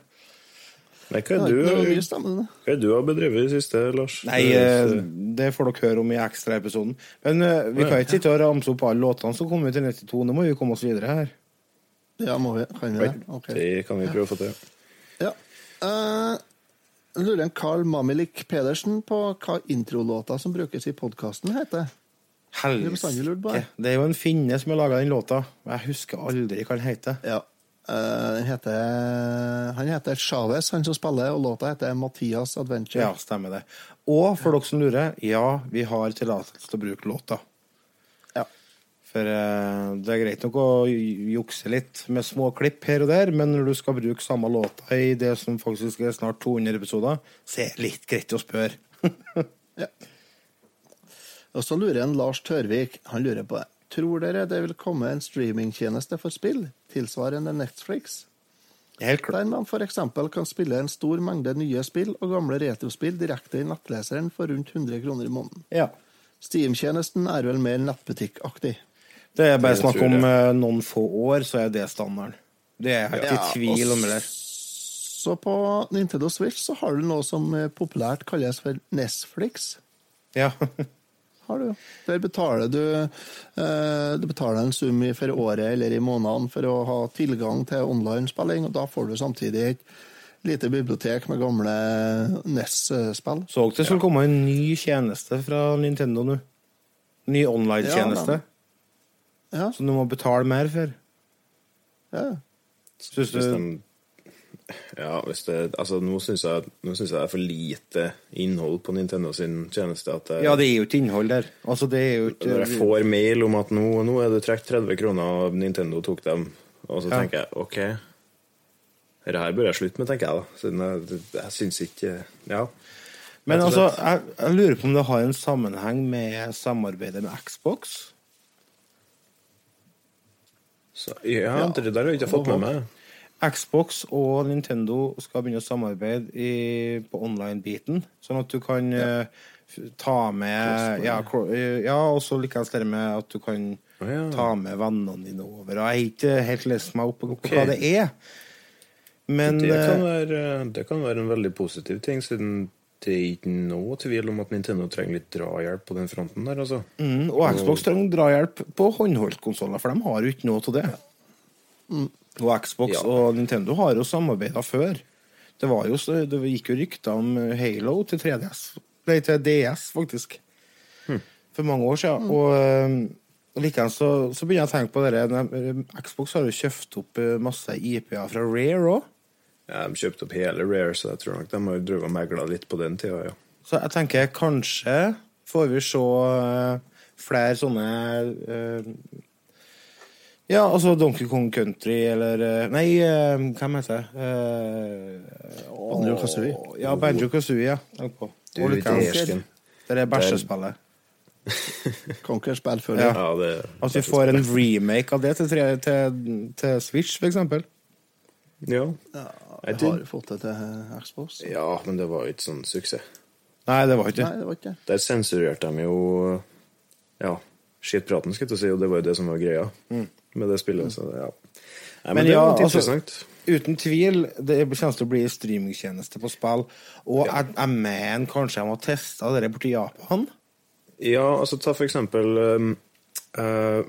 Nei, hva er du, hva er du har bedrevet i det siste, Lars? Nei, eh, det får dere høre om i ekstraepisoden. Men eh, vi kan ikke sitte og ramse opp alle låtene som kom ut i 92. Nå må vi komme oss videre her. Ja, må vi? Kan vi det? Okay. Det kan vi prøve å få til. Ja. Uh, lurer en Carl Mamilik Pedersen på hva introlåta som brukes i podkasten, heter. Helsike. det. Det er jo en finne som har laga den låta. Jeg husker aldri hva den heter. Ja. Uh, heter, han heter Chavez, han som spiller, og låta heter Mathias Adventure. Ja, stemmer det. Og for dere som lurer, ja, vi har tillatelse til å bruke låta. For eh, det er greit nok å jukse litt med små klipp her og der, men når du skal bruke samme låta i det som faktisk er snart 200 episoder, så er det litt greit å spørre. Ja. Og så lurer en Lars Tørvik, han lurer på det. Tror dere det vil komme en streamingtjeneste for spill, tilsvarende Netflix? Helt klart. Der man f.eks. kan spille en stor mengde nye spill og gamle retrospill direkte i nettleseren for rundt 100 kroner i måneden. Ja. Steam-tjenesten er vel mer nettbutikkaktig. Det er bare Det snakk om eh, noen få år, så er det standarden. Det er jeg ikke i tvil om. Eller. Så på Nintendo Switch så har du noe som eh, populært kalles for Nesflix. Ja. Har du. Der betaler du, eh, du betaler en sum i- for året eller i måneden for å ha tilgang til online-spilling, og da får du samtidig et lite bibliotek med gamle NES-spill. Så det skulle komme en ny tjeneste fra Nintendo nå? Ny online-tjeneste? Ja, Som du må betale mer for? ja. Syns du ja, hvis det Altså, nå syns jeg, jeg det er for lite innhold på Nintendo sin tjeneste. At jeg, Ja, det er jo ikke innhold der. Altså, det er jo ikke Når jeg får mail om at nå, nå er det trukket 30 kroner, og Nintendo tok dem, og så Ja. tenker jeg OK, dette her bør jeg slutte med, tenker jeg da. Siden jeg, jeg syns ikke Ja. Men altså, jeg, jeg lurer på om det har en sammenheng med samarbeidet med Xbox? Så, ja, det der har jeg ikke fått med meg. Xbox og Nintendo skal begynne å samarbeide i, på online-biten, sånn at du kan ja. f- ta med Ja, eh, ja og så likeens det med at du kan oh, ja. ta med vennene dine over. Og jeg har ikke helt lest meg opp på okay. hva det er. Men Det kan, eh, være, det kan være en veldig positiv ting, siden det er ikke noe tvil om at Nintendo trenger litt drahjelp på den fronten der, altså. mm, Og Xbox trenger drahjelp på håndholdtkonsoller, for de har jo ikke noe til det. Og Xbox Ja. og Nintendo har jo samarbeida før. Det, var jo, så- det gikk jo rykter om Halo til 3DS, nei, til DS, faktisk. For mange år siden. Og eh, og likeens så, så begynner jeg å tenke på det Xbox har jo kjøpt opp eh, masse IP-er fra Rare òg. Ja, de kjøpte opp hele Rare, så jeg tror nok de har drevet og megla litt på den tida, ja. Så jeg tenker kanskje får vi se eh, flere sånne uh, Ja, altså Donkey Kong Country eller eh, Nei, uh, hvem heter det? Uh, Banjo-Kazooie. Ja, Banjo Kazooie. Ja. Tenk på. Du, det er. Det er bæsjespillet. Conquer-spill før. Ja. Ja, det At vi får en remake av det til, til, til Switch, for eksempel. Ja. Ja. Jeg har fått det til Xbox. ja, men det var jo ikke sånn suksess. Nei, det var ikke Nei, det. det var ikke. Der sensurerte de jo ja, skittpraten, skal jeg si, og det var jo det som var greia med det spillet. Så ja. Nei, men, Men det ja, var interessant. altså- Uten tvil, det kommer til å bli streamingtjeneste på spill. Og jeg, jeg mener kanskje jeg må teste det borti Japan. Ja, altså ta for eksempel um, uh,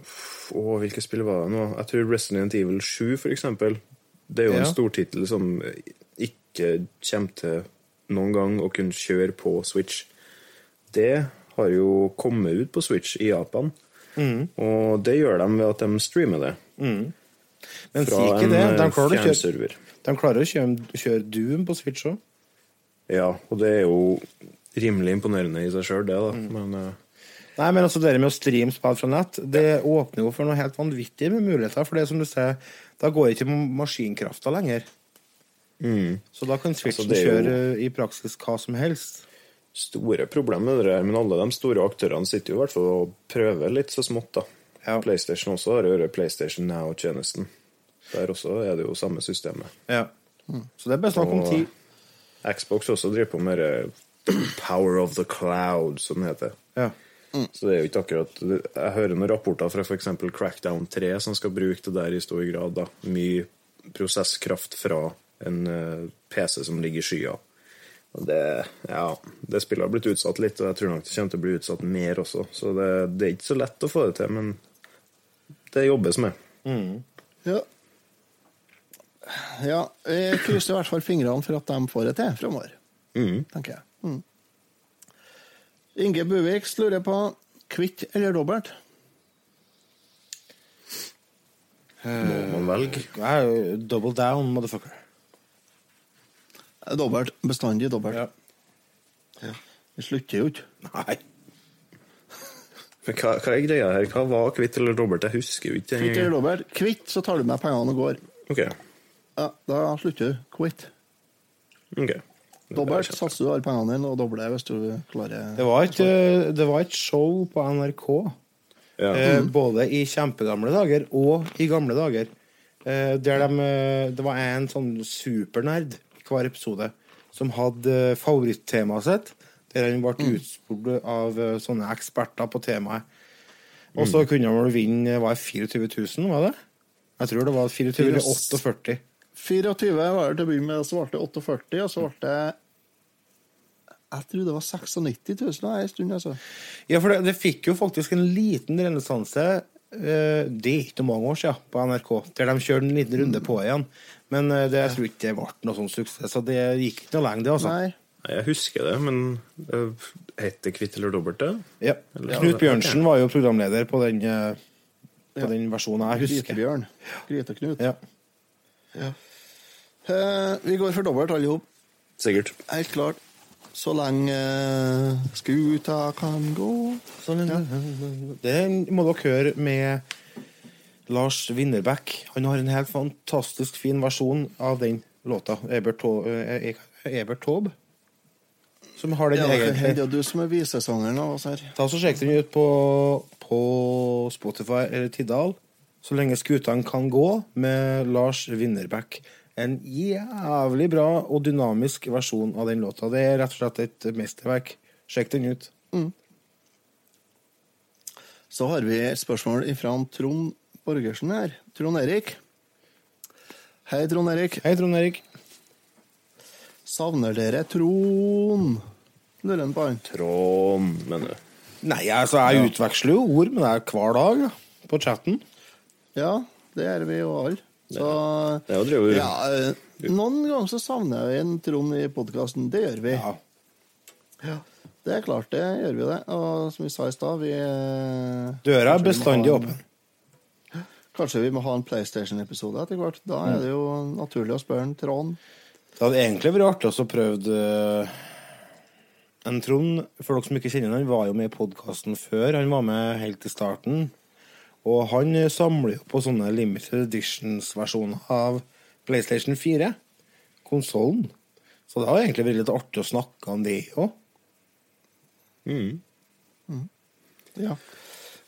Å, hvilke spill var det nå? Jeg tror Resident Evil 7, for eksempel. Det er jo Ja. en stortittel som ikke kommer til noen gang å kunne kjøre på Switch. Det har jo kommet ut på Switch i Japan, Mm. og det gjør de ved at de streamer det. Men si Fra ikke en det. De eh, klarer kjøre, fjernserver. de klarer å kjøre, kjøre Doom på Switch òg. Ja, og det er jo rimelig imponerende i seg sjøl, det, da. Mm. Men eh, Nei, men altså det med å streame spill fra nett, det åpner jo for noe helt vanvittig med muligheter. For det er som du ser, da går ikke maskinkrafta lenger. Så da kan Switchen Altså, jo- kjøre i praksis hva som helst. store problemer med det men alle de store aktørene sitter jo i hvert fall og prøver litt så smått, da. Ja. PlayStation også har vært PlayStation Now-tjenesten. Der også er det jo samme systemet. Ja. Så det er bare snakk om tid. Xbox også driver på med Power of the Cloud, som det heter. Ja. Så det er jo ikke akkurat Jeg hører noen rapporter fra f.eks. Crackdown 3 som skal bruke det der i stor grad. da. Mye prosesskraft fra en eh, PC som ligger i skya. Og det, ja, det spillet har blitt utsatt litt, og jeg tror nok det kommer til å bli utsatt mer også. Så det, det er ikke så lett å få det til, men det jobbes med. Ja. ja. Jeg krysser i hvert fall fingrene for at de får det til framover, tenker jeg. Inge Buvik lurer på kvitt eller dobbelt? Må man velge? Er double down, motherfucker. Dobbelt. Bestandig dobbelt. Ja. Vi slutter jo ikke. Nei. Men hva, hva er greia her? Hva var kvitt eller dobbelt? Jeg husker jo ikke. Kvitt eller dobbelt? Kvitt, så tar du med pengene og går. Ok. Ja, Da slutter du. Quit. ok. Dobbelt satser du alle pengene dine, og dobler hvis du klarer Det var et, eh, det var et show på NRK, Ja. eh, både i kjempegamle dager og i gamle dager, eh, der de, eh, det var en sånn supernerd i hver episode som hadde eh, favorittemaet sitt, der han ble utspurt av sånne eksperter på temaet. Og så kunne han vel vinne var det 24 000, var det? Jeg tror det var 24 eller 48. 24 var det til å begynne med, og så ble det 48, og så ble det Jeg tror det var 96 000 da, en stund, altså. Ja, for det, det fikk jo faktisk en liten renessanse eh, Det er ikke mange år siden på NRK, der de kjørte en liten runde på igjen. Men eh, det, jeg tror ikke det ble noe sånn suksess, så det gikk ikke noe lenge, det, altså. Nei. Nei, Jeg husker det, men uh, het det kvitt eller dobbelt? det? Ja. Knut Bjørnsen var jo programleder på den, eh, på Ja. den versjonen jeg husker. Grytebjørn. Gryteknut. Ja. Eh, vi går for dobbelt, alle sammen. Sikkert. Helt klart. Så lenge eh, skuta kan gå. Det må dere høre med Lars Winnerbäck. Han har en helt fantastisk fin versjon av den låta. Ebert, eh, Ebert Taube. Som har den Ja, det er du som er visesangeren av oss her. Ta så Sjekk den ut på, på Spotify eller Tidal. Så lenge skutene kan gå, med Lars Winnerbäck. En jævlig bra og dynamisk versjon av den låta. Det er rett og slett et mesterverk. Sjekk den ut. Så har vi et spørsmål fra Trond Borgersen her. Trond Erik. Hei, Trond Erik. Hei, Trond Erik. Savner dere Trond? Lurer han på han. Trond, mener du. Nei, altså, jeg utveksler jo ord med deg hver dag på chatten. Ja, det gjør vi jo alle. Så det er jo ja, eh, Noen ganger så savner vi en Trond i podkasten. Det gjør vi. Ja. Ja, Det er klart, det gjør vi det. Og som vi sa i stad, vi eh, Døra er bestandig åpen. Kanskje vi må ha en PlayStation-episode etter hvert. Da er det jo naturlig å spørre en Trond. Det hadde egentlig vært artig å prøve eh, En Trond, for dere som ikke kjenner han, han var jo med i podkasten før. Han var med helt i starten. Og han samler jo på sånne limited editions-versjoner av PlayStation 4. Konsollen. Så det har egentlig vært litt artig å snakke om det òg. Ja.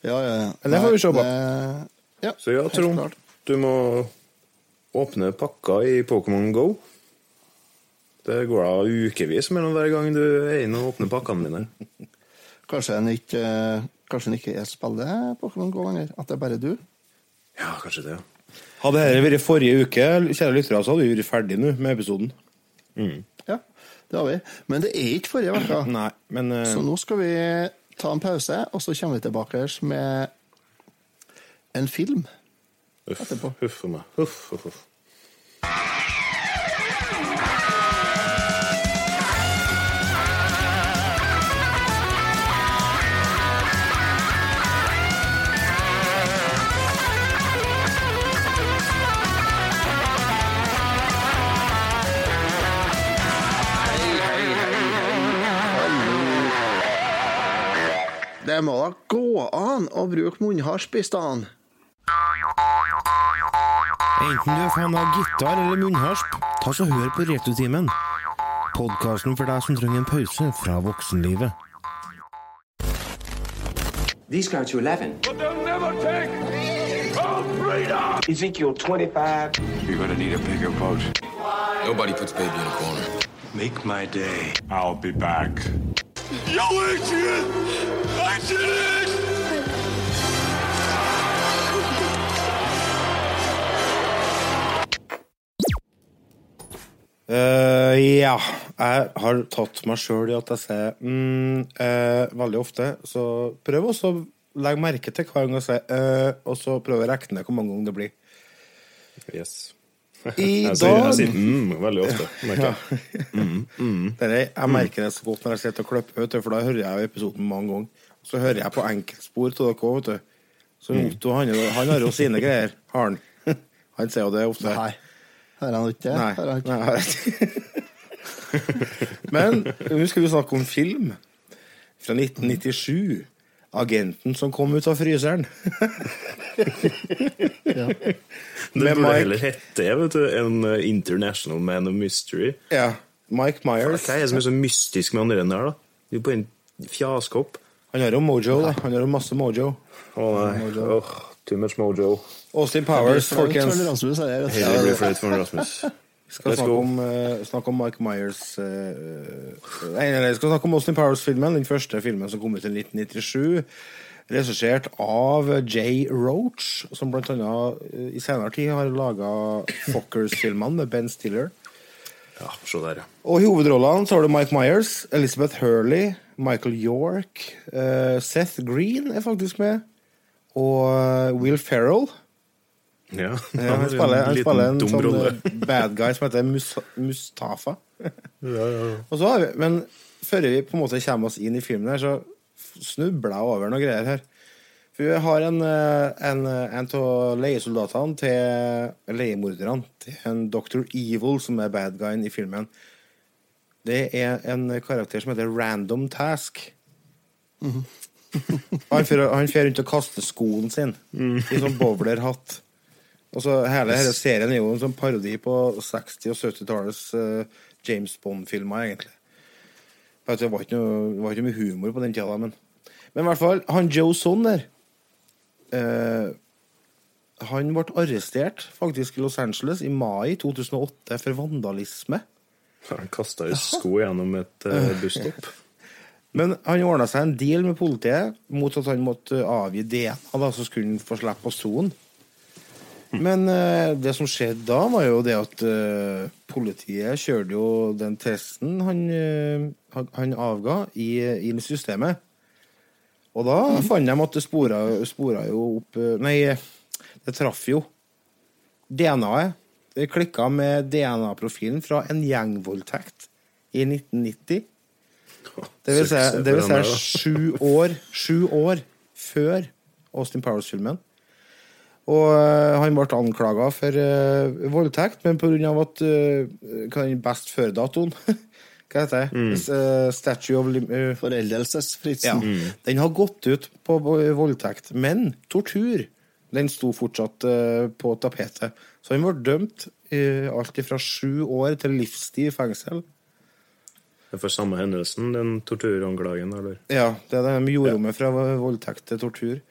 Ja, ja, ja. Men det får vi se på. Ja, Så ja, Trond, du må åpne pakka i Pokémon Go. Det går da ukevis mellom hver gang du er inne og åpner pakkene dine. Kanskje en ikke, kanskje han ikke er spiller Pokémon GO lenger? At det er bare du? Ja, kanskje det. Hadde dette vært forrige uke, kjære lyttere, så hadde vi vært ferdig nå med episoden. Ja, det har vi. Men det er ikke forrige uke. Nei, men uh... Så nå skal vi ta en pause, og så kommer vi tilbake med en film. Uff, Etterpå. huff for meg. Huff, huff, huff. Det må da gå an å bruke munnharp i stedet. Enten du er fan av gitar eller munnharsp, ta så hør på Retutimen. Podkasten for deg som trenger en pause fra voksenlivet. These go to 11. But they'll never take our freedom! Ezekiel 25. You're gonna need a bigger boat. Nobody puts baby in a corner. Make my day. I'll be back. Yo, Adrian! Adrian! Uh, ja. Jeg har tatt meg sjøl i at jeg sier mm, uh, veldig ofte. Så prøv også å legge merke til hver gang jeg sier uh, og så prøv å regne hvor mange ganger det blir. Yes. I Jeg sier, jeg sier mm veldig ofte. merker jeg. Dere, Jeg merker det så godt når jeg sitter og klipper, vet du, for da hører jeg jo episoden mange ganger. Så hører jeg på enkeltspor av dere òg, vet du. Så Otto han, er han har jo sine greier, har han. Han sier jo det ofte. Nei. Har han ikke det? Nei. Nei, har ikke. Men nå skal vi snakke om film fra 1997. Agenten som kom ut av fryseren. Ja. Det burde Mike. heller hete det, vet du. En uh, International Man of Mystery. Ja. Mike Myers. Hva er det som er så mystisk med han der, da? Du er på en fjaskopp. Han har jo mojo, da. Han har jo masse mojo. Å nei. Åh, too much mojo. Austin Powers, folkens. Det, blir flaut for Rasmus. Vi skal snakke om, uh, snakke om Mike Myers uh, Nei, vi skal snakke om Austin Powers-filmen. Den første filmen som kom ut i 1997. Regissert av Jay Roach, som blant annet eh, i senere tid har laga Fockers-filmene med Ben Stiller. Ja, se der, ja. Og i hovedrollene så har du Mike Myers, Elizabeth Hurley, Michael York, Seth Green er faktisk med, og Will Ferrell. Ja, Ja, han er spiller, han spiller en sånn rolle. eh, bad guy som heter Mus Mustafa. Ja, ja, ja. Og så har vi, men før vi på en måte kommer oss inn i filmen her, så snubler jeg over noen greier her. For vi har en, eh, en, eh, en av leiesoldatene til leiemorderne til en Dr. Evil, som er bad guyen i filmen. Det er en karakter som heter Random Task. Han -hmm. han fer rundt og kaster skoen sin i sånn bowlerhatt. Og så Hele denne serien er jo en sånn parodi på 60- og 70-tallets uh, James Bond-filmer, egentlig. Det var ikke noe, det var ikke mye humor på den tida, men Men i hvert fall, han Joe Son der uh, Han ble arrestert faktisk i Los Angeles i mai 2008 for vandalisme. Han kasta jo sko gjennom et uh, busstopp. Men han ordna seg en deal med politiet mot at han måtte avgi DNA, da, så skulle han få slippe å sone. Men uh, det som skjedde da, var jo det at uh, politiet kjørte jo den testen han, uh, han- avga, i, inn i systemet. Og da fant de at det spora, spora jo opp Nei, det traff jo DNA-et. Det klikka med DNA-profilen fra en gjengvoldtekt i 1990. Det vil si, det vil si sju år, sju år før Austin Powers-filmen. Og eh, han ble anklaga for uh, voldtekt, men pga. at uh, best før-datoen Hva heter det? Eh, Statue of Lim... eh, ja. Mm. Den har gått ut på vo- voldtekt, men tortur den sto fortsatt på tapetet. Så han ble dømt uh, alt fra sju år til livstid i fengsel. Det er for samme hendelsen, den torturanklagen, eller? Ja, det er det de gjorde med fra voldtekt til tortur.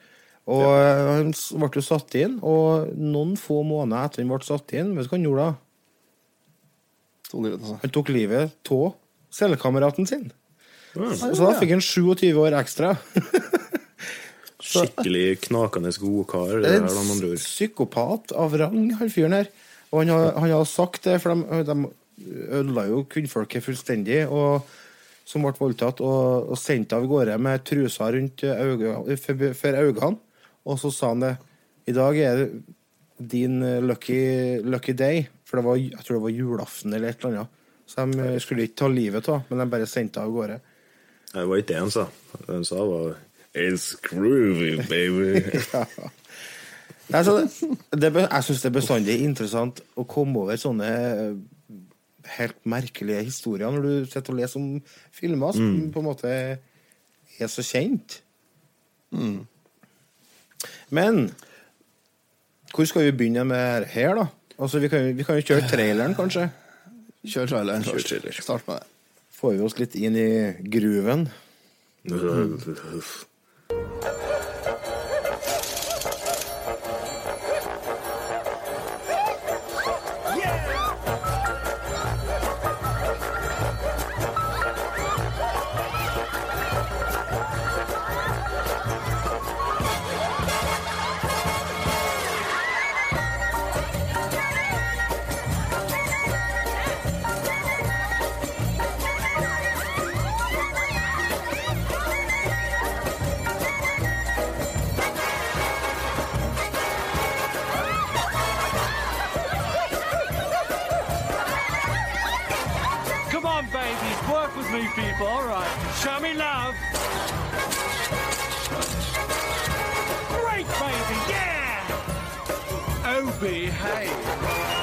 Og eh, han ble jo satt inn, og noen få måneder etter han ble satt inn, vet du hva han gjorde da? Altså. Han tok livet av cellekameraten sin. Mm. Så da fikk han 27 år ekstra. Skikkelig knakende god kar, det er her, da, en psykopat av rang, han fyren her. Og han har, han har sagt det, for de, de ødela jo kvinnfolket fullstendig. og som ble voldtatt og, og sendt av gårde med trusa rundt øynene, for, for øynene. Og så sa han det. I dag er det din eh, lucky, lucky day. For det var, jeg tror det var julaften eller et eller annet. Så de eh, skulle ikke ta livet av, men de bare sendte av gårde. Det var ikke det han sa. Det han sa, var It's groovy, baby. ja. altså, det, det, jeg syns det er bestandig interessant å komme over sånne eh, helt merkelige historier når du sitter og leser om filmer som Mm. på en måte er så kjent. Men hvor skal vi begynne med her, da? Altså, Vi kan, vi kan jo kjøre traileren, kanskje. Kjør traileren Kjør først. trailer. Start med det. Får vi oss litt inn i grooven. Come people. All right, show me love. Great, baby, yeah. Oh, behave.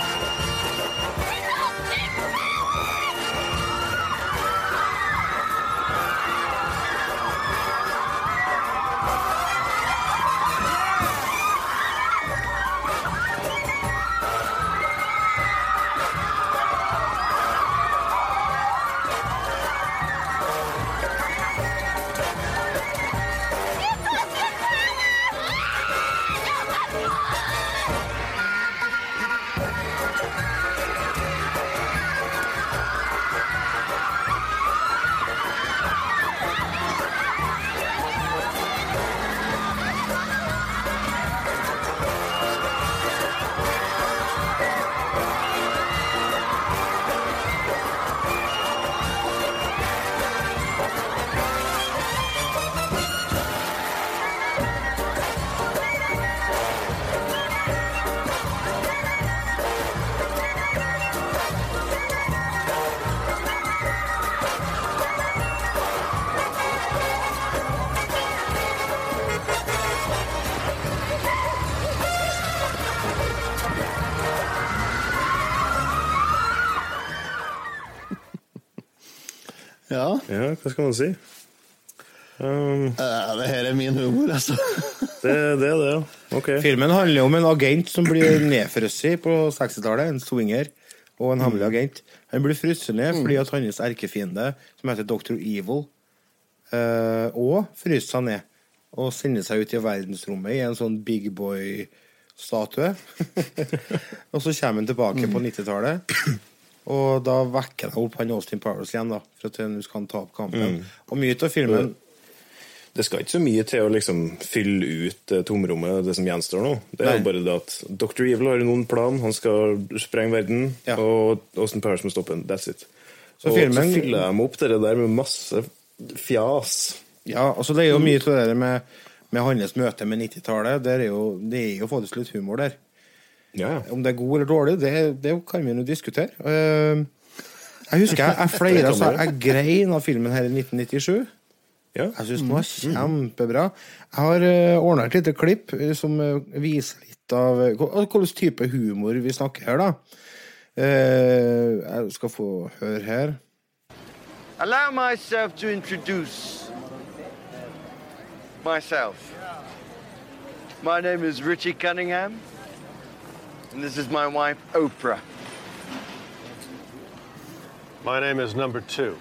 Ja. Ja, hva skal man si? Um, Eh, det her er min humor, altså. det, det er det, ja. Ok. Filmen handler om en agent som blir nedfrosset på 60-tallet. En swinger og en hemmelig agent. Han blir frosset ned fordi at hans erkefiende, som heter Dr. Evil, uh, og fryser seg ned. Og sender seg ut i verdensrommet i en sånn big boy-statue. og så kommer han tilbake på 90-tallet. Og da vekker jeg opp han Austin Powers igjen, da, for at nå skal han ta opp kampen. Og mye av filmen Det skal ikke så mye til å liksom fylle ut eh, tomrommet, det som gjenstår nå. Det er Nei. jo bare det at Dr. Evil har noen plan, han skal sprenge verden, Ja. og Austin Powers må stoppe den. That's it. Så og filmen- så fyller de opp det der med masse fjas. Ja, altså det er jo mye av det der med, med hans møte med 90-tallet. Det det er jo faktisk litt humor der. Ja, ja. Om det er god eller dårlig, det, det kan vi jo diskutere. Eh, jeg husker jeg, jeg flere så jeg grein av filmen her i 1997. Ja. Jeg syns den var kjempebra. Jeg har uh, ordna et lite klipp eh, som eh, viser litt av uh, hvilken type humor vi snakker her, da. Eh, jeg skal få høre her. Allow myself to introduce myself. My name is Richie Cunningham, and this is my wife, Oprah. My name is number two.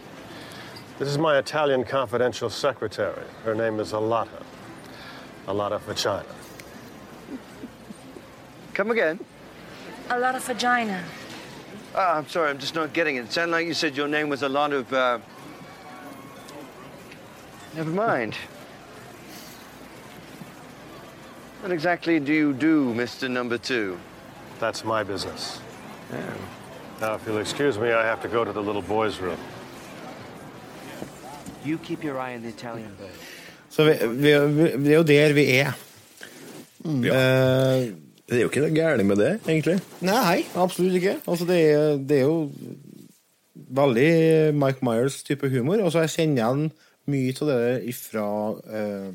This is my Italian confidential secretary. Her name is Alata. Alata Vagina. Come again? A lot of vagina. Ah, I'm sorry, I'm just not getting it. It sounded like you said your name was a lot of, uh... Never mind. What exactly do you do, Mr. Number Two? That's my business. Now, if you'll excuse me, I have to go to the little boy's room. You keep your eye on the Italian bird. Så vi, vi, vi, det er jo der vi er. Eh, Det er jo ikke noe gærent med det, egentlig. nei, absolutt ikke. Altså, det, er, det er jo veldig Mike Myers type humor. Og så jeg kjenner igjen mye av det ifra uh,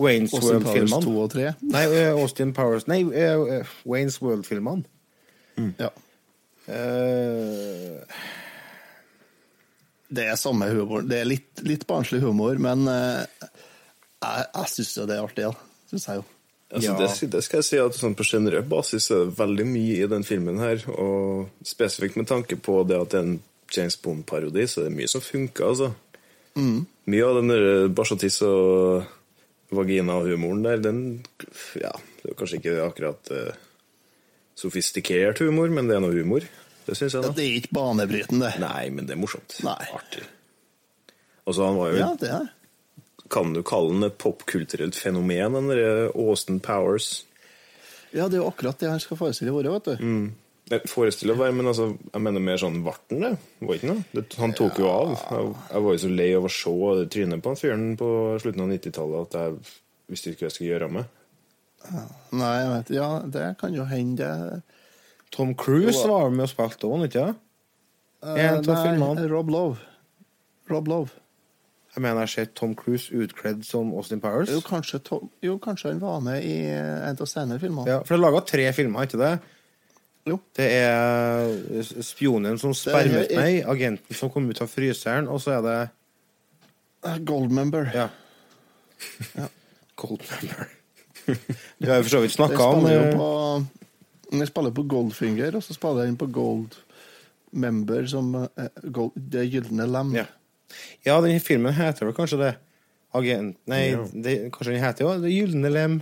Waynes Austin World-filmene. 2 og 3. Nei, eh, Austin Powers Nei, eh, eh, Waynes World-filmene. Ja. Uh... Det er samme humor. Det er litt, litt barnslig humor, men uh, jeg, jeg syns jo det er artig, da. Syns jeg jo. Altså, Ja. det, det skal jeg si at sånn På generell basis er det veldig mye i den filmen her. Og spesifikt med tanke på det at det er en James Bond-parodi, så det er det mye som funker. altså. Mye av den der bæsj-og-tiss og vagina-humoren der, den Ja, det er kanskje ikke akkurat uh, sofistikert humor, men det er noe humor. Det syns jeg, da. Det er ikke banebrytende. Nei, men det er morsomt. Nei. Artig. Og så han var jo Ja, det er Kan du kalle han et popkulturelt fenomen, den derre Austin Powers? Ja, det er jo akkurat det han skal forestille å være, vet du. Mm. Jeg forestiller meg, men altså, jeg mener mer sånn varten, det. Var ikke noe? Det, han tok jo av. Jeg, jeg var jo så lei av å se det trynet på han fyren på slutten av 90-tallet at jeg visste ikke hva jeg skulle gjøre med. Nei, jeg vet Ja, det kan jo hende. Tom Cruise var med og spilte òg, ikke sant? Av nei. Rob Love. Rob Love. Jeg mener jeg har sett Tom Cruise utkledd som Austin Powers. Jo, kanskje, Tom, jo, kanskje han var med i en av senere filmene. Ja, for det er laga tre filmer, ikke det? Jo. Det er spionen som spermet er- meg, agenten som kom ut av fryseren, og så er det Eh, Goldmember. Ja. Goldmember. Vi har jo for så vidt snakka om eh, Den spiller på Goldfinger, og så spiller den på Goldmember som uh, gold, Det gylne lem. Ja. Ja, den filmen heter vel kanskje det. Agent... Nei, Ja. det, kanskje den heter jo Det gylne lem.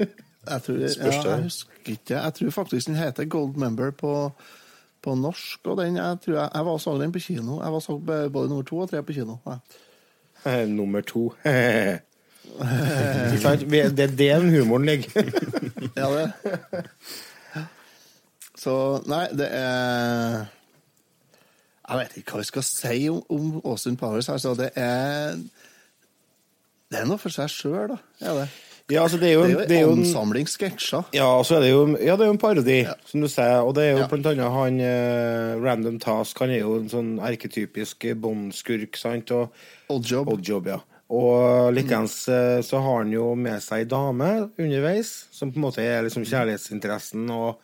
Jeg, tror, ja, jeg husker ikke. Jeg tror faktisk den heter Goldmember på, på norsk. Og den, jeg tror jeg, jeg var så den på kino. Jeg var så både nummer to og tre på kino. Ja. Eh, Nummer to. Det er den humoren ligger. Ja, det. Så nei, det er Jeg vet ikke hva jeg skal si om, om Austin Powers. Altså, det er Det er noe for seg sjøl, da. Er det. Ja, altså, det er jo, er det er jo en en ansamling sketsjer. Ja, altså er det jo, ja, det er jo en parodi, som du sier. Og det er jo Ja. blant annet han eh, Random Task. Han er jo en sånn erketypisk Bond-skurk, sant? Og, Oddjob. Oddjob, ja. Og likeens mm. så har han jo med seg ei dame underveis, som på en måte er liksom kjærlighetsinteressen og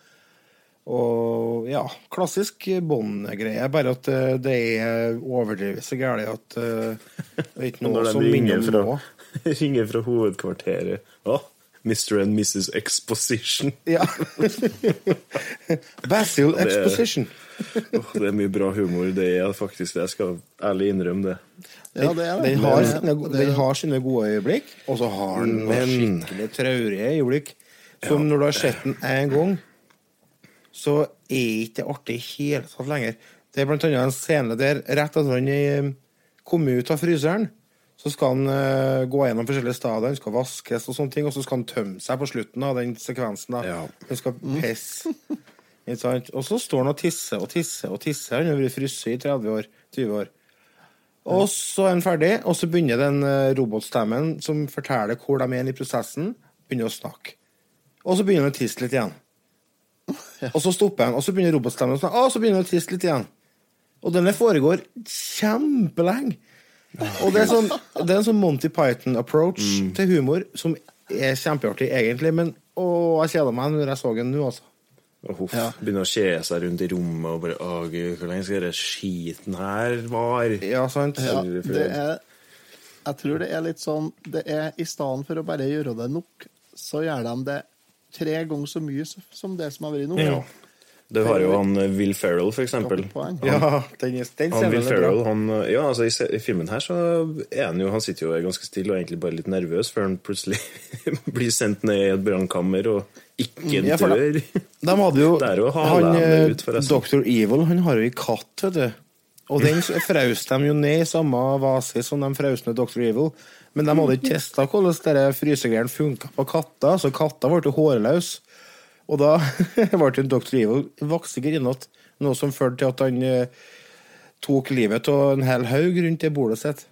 og ja, klassisk Bond-greie, bare at eh, det er overdrevet så gærent at uh, det er ikke noe som minner om noe. ringer fra hovedkvarteret Å, Mr. and Mrs. Exposition. Ja. Basil Det er- Exposition. Åh, det er mye bra humor. Det er faktisk det. Jeg skal ærlig innrømme det. Ja, det er det. Den har, den har sine gode øyeblikk, og så har den noen Men- skikkelig traurige øyeblikk. Som når du har sett den én gang, så er ikke det artig i hele tatt lenger. Det er blant annet en scene der rett etter han eh, kom ut av fryseren, så skal han uh, gå gjennom forskjellige stadier, han skal vaskes og sånne ting, og så skal han tømme seg på slutten av den sekvensen. da. Ja. Han skal pisse. Og så står han og tisser og tisser og tisser. Han har vært frysse i 30 år, 20 år. Og så er han ferdig, og så begynner den eh, robotstemmen som forteller hvor de er i prosessen, begynner å snakke. Og så begynner han å tisse litt igjen. Og så stopper han, og så begynner robotstemmen å snakke, og så begynner han å tisse litt igjen. Og denne foregår kjempelenge. Og det er, sånn, det er en sånn Monty Python-approach til humor som er kjempeartig, egentlig. Men å, jeg kjeda meg når jeg så den nå, altså. Og huff, Begynner å se seg rundt i rommet og bare Å, gud, hvor lenge skal denne skiten her vare? Ja, sant? Ja, det er Jeg tror det er litt sånn det er I stedet for å bare gjøre det nok, så gjør de det tre ganger så mye som det som har vært nå. Ja. Du har jo han eh, Will Ferrell, for eksempel. Han, Ja, den, er- den Han Will er Ferrell, han, eh, ja, altså i, i filmen her så er han jo Han sitter jo ganske stille og egentlig bare litt nervøs før han plutselig blir sendt ned i et brannkammer og ikke Ja, dør. De hadde jo Der er jo han, eh, ut, forresten. Dr. Evil han har jo i katt, vet du. Og den frøs de jo ned i samme vase som de frøs ned Dr. Evil. Men de hadde ikke testa hvordan frysegreiene funka på katter, så katter ble jo hårløse. Og da ble doktor Dr. Evil vokste grinete, noe som førte til at han eh, tok livet av en hel haug rundt det bordet sitt.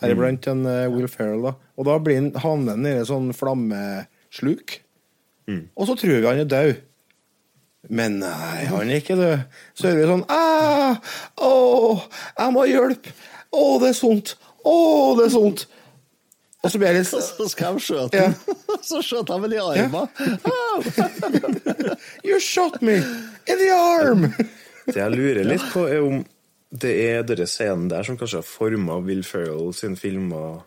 Deriblant en eh, Will Ferrell. da. Og da blir han havnende i en sånn flammesluk. Og så tror vi han er død. Men nei, han er ikke død. Så hører vi sånn «Ah, Å, jeg må ha hjelp! Å, det er sånt! Å, det er sånt! Og så ble jeg litt Så skal han skjøte den. Så skjøt han vel i armen. You shot me in the arm! Det jeg lurer litt på, er om det er denne scenen der som kanskje har forma Will Ferrell sine filmer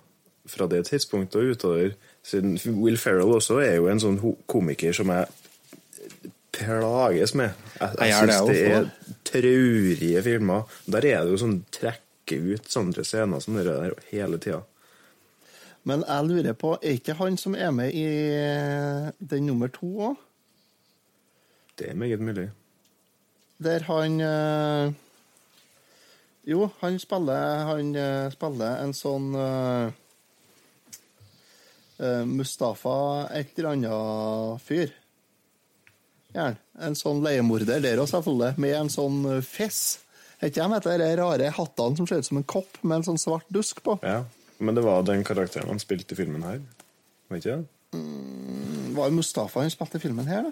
fra det tidspunktet og utover. Siden Will Ferrell også er jo en sånn komiker som jeg plages med. Jeg, Jeg jeg det syns det er traurige filmer. Der er det jo sånn trekke ut sånne scener som det der hele tida. Men jeg lurer på, er ikke han som er med i den nummer to òg? Det er meget mulig. Der han eh, Jo, han spiller, han eh, spiller en sånn eh, eh, Mustafa et eller annet fyr. Gjerne. En sånn leiemorder der òg, selvfølgelig. Med en sånn eh, fess. Er ikke de rare hattene som ser ut som en kopp med en sånn svart dusk på? Ja, Men det var den karakteren han spilte i filmen her. Var ikke det? Mm, Var det Mustafa han spilte i filmen her, da?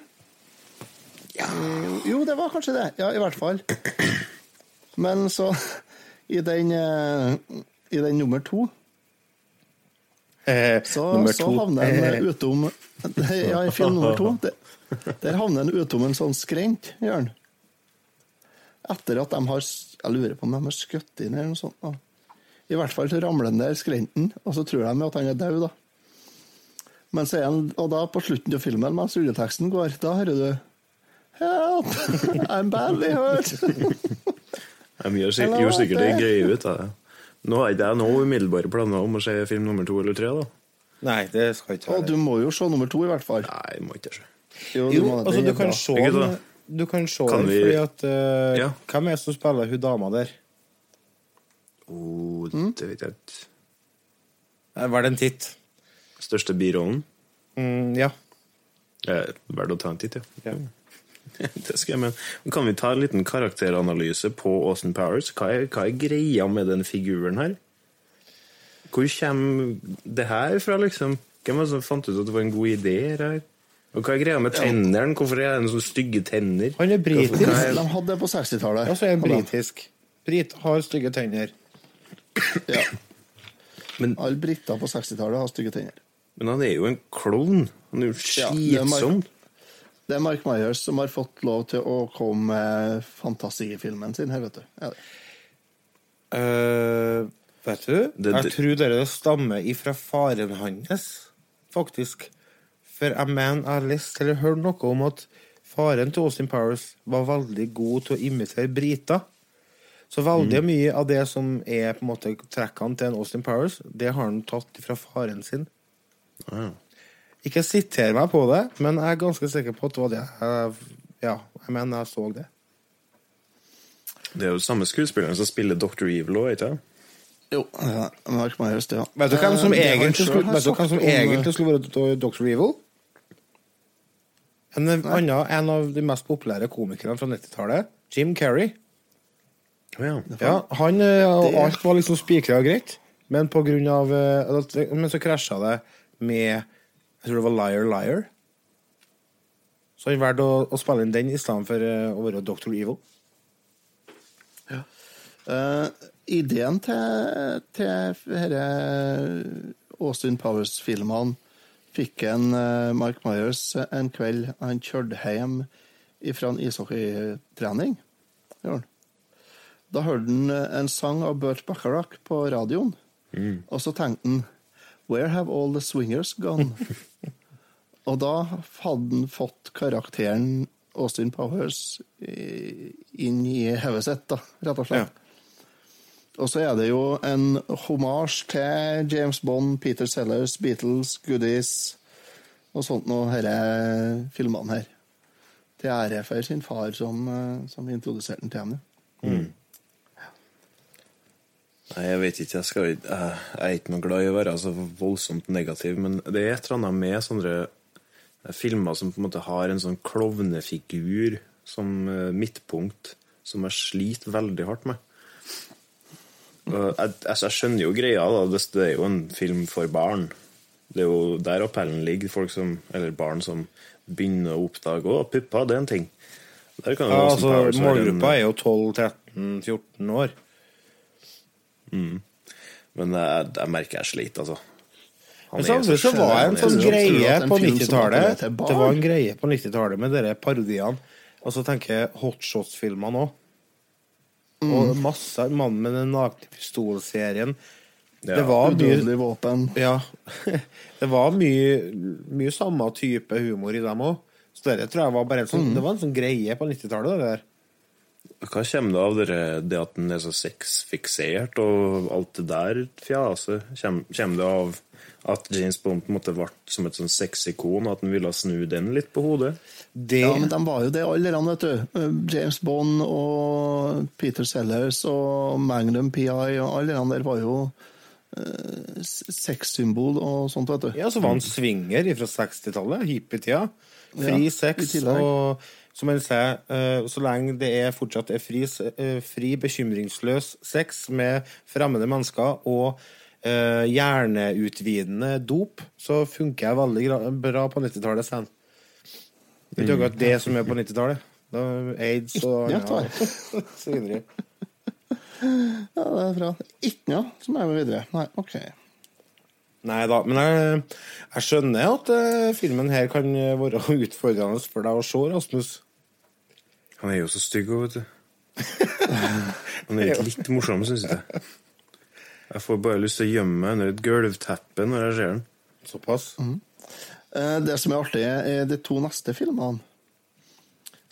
Jo, jo, det var kanskje det. Ja, i hvert fall. Men så I den, eh, i den nummer to Eh, så, nummer så to. havner Eh, en utom Ja, i film nummer to. Der, der havner en utom en sånn skrent, Jørn. Etter at de har Jeg lurer på om de har skutt inn eller noe sånt. Da. I hvert fall så ramler den ned skrenten, og så tror de at han er død, da. Men så er han, og da på slutten av filmen, mens rulleteksten går, da hører du Help! I'm badly hurt! De gjør, sik Hello, sikkert en greie ut av det. Nå har ikke jeg noe umiddelbare planer om å se film nummer to eller tre. da. Nei, det skal ikke Og du må jo se nummer to, i hvert fall. Nei, jeg må ikke se. Jo, du Jo, må, altså, du kan se den, du kan se Kan den vi- fordi at uh, Ja. Hvem er det som spiller hun dama der? Oh. Det vet jeg ikke. Var det en titt? Største birollen? Mm, ja. Eh, Verdt å ta en titt, ja. Ja. Det skal jeg mene. Kan vi ta en liten karakteranalyse på Austin Powers? Hva er, hva er greia med den figuren her? Hvor kommer det her fra, liksom? Hvem var det som fant ut at det var en god idé her? Og hva er greia med tennene? Hvorfor er det så stygge tenner? Han er britisk. Er- De hadde det på 60-tallet. Ja, så er han britisk. Brit har stygge tenner. Ja. Men, Alle briter på 60-tallet har stygge tenner. men han er jo en klovn. Han er jo Ja, det er Mark- skitsom. Det er Mark Myers som har fått lov til å komme med fantasifilmen sin her, vet du. Ja, det? Eh, vet du, Det- jeg tror dere stammer ifra faren hans, faktisk. For jeg mener jeg har lest eller hørt noe om at faren til Austin Powers var veldig god til å imitere briter. Så veldig Mm. mye av det som er på en måte trekkene til en Austin Powers, det har han tatt fra faren sin. Ah, Ikke siter meg på det, men jeg er ganske sikker på at det var det. Jeg, ja, jeg mener jeg så det. Det er jo samme skuespilleren som spiller Dr. Evil òg, ikke sant? Jo, ja, Mark Myers, det, ja. Vet du hvem som Eh, egentlig skulle, vet du hvem som om, egentlig eh, skulle vært Dr. Evil? En, annen, en av de mest populære komikerne fra 90-tallet, Jim Carrey. Ja. Ja, han, eh, og Det- Alt var liksom spikra og greit, men på grunn av eh, Men så krasja det med Jeg tror det var Liar Liar. Så han valgte å, å spille inn den i stedet for eh, å være Dr. Evil. Eh, ideen til, til disse Austin Powers-filmene fikk en uh, Mark Myers en kveld han kjørte hjem fra en ishockeytrening. gjorde han. Da hørte han eh, en sang av Burt Bacharach på radioen, og så tenkte han Where have all the swingers gone? og da hadde han fått karakteren Austin Powers inn i hodet sitt, da, rett og slett. Og så er det jo en homasj til James Bond, Peter Sellers, Beatles, Goodies og sånt noe, disse filmene her. Til ære for sin far som, eh, som introduserte den til ham. Mm. Nei, jeg vet ikke. Jeg, skal, jeg er ikke noe glad i å være så voldsomt negativ, men det er et eller annet med sånne filmer som på en måte har en sånn klovnefigur som eh, midtpunkt, som jeg sliter veldig hardt med. Jeg, altså, jeg skjønner jo greia, da. Det, er jo en film for barn. Det er jo der appellen ligger. Folk som, eller barn som begynner å oppdage å, pupper, det er en ting. Ja, altså, målgruppa er jo 12-13-14 år. Mm. Men jeg, jeg merker jeg sliter, altså. Han Men samtidig så var det en sånn greie på 90-tallet appellerer til barn. Det var en greie på 90-tallet med dere parodiene. Og så tenker jeg hotshots-filmene òg. Mm. Og masse Mannen med den nakne pistolserien. Ja, det var mye våpen. Ja. det var mye, mye samme type humor i dem òg. Så det tror jeg var bare en sånn, Mm. det var en sånn greie på 90-tallet. Det. Hva kommer det av dere, det at den er så sexfiksert og alt det der fjaset? Kommer det av at James Bond på en måte ble som et sånn sexikon, at han ville snu den litt på hodet? Ja, men de var jo det alle, de, vet du. James Bond og Peter Sellers og Magnum PI og alle de der var jo uh, sexsymbol og sånt, vet du. Ja, så var han swinger fra 60-tallet, hippietida. Fri Ja, sex, og som han sier, eh, så lenge det er fortsatt er fri, eh, fri bekymringsløs sex med fremmede mennesker og uh, hjerneutvidende dop, så funker jeg veldig bra på 90-tallet. sier han. Det er ikke akkurat det som er på 90-tallet. Er Aids og Ja, så videre. Ja, det er bra. Ikke noe som er med videre. Nei, OK. Nei da, men jeg, jeg skjønner at uh, filmen her kan være utfordrende for deg å se, Rasmus. Han er jo så stygg òg, vet du. Han er ikke litt morsom, syns jeg. Jeg får bare lyst til å gjemme meg under et gulvteppe når jeg ser den. Såpass? Mm. Det som er artig, er de to neste filmene.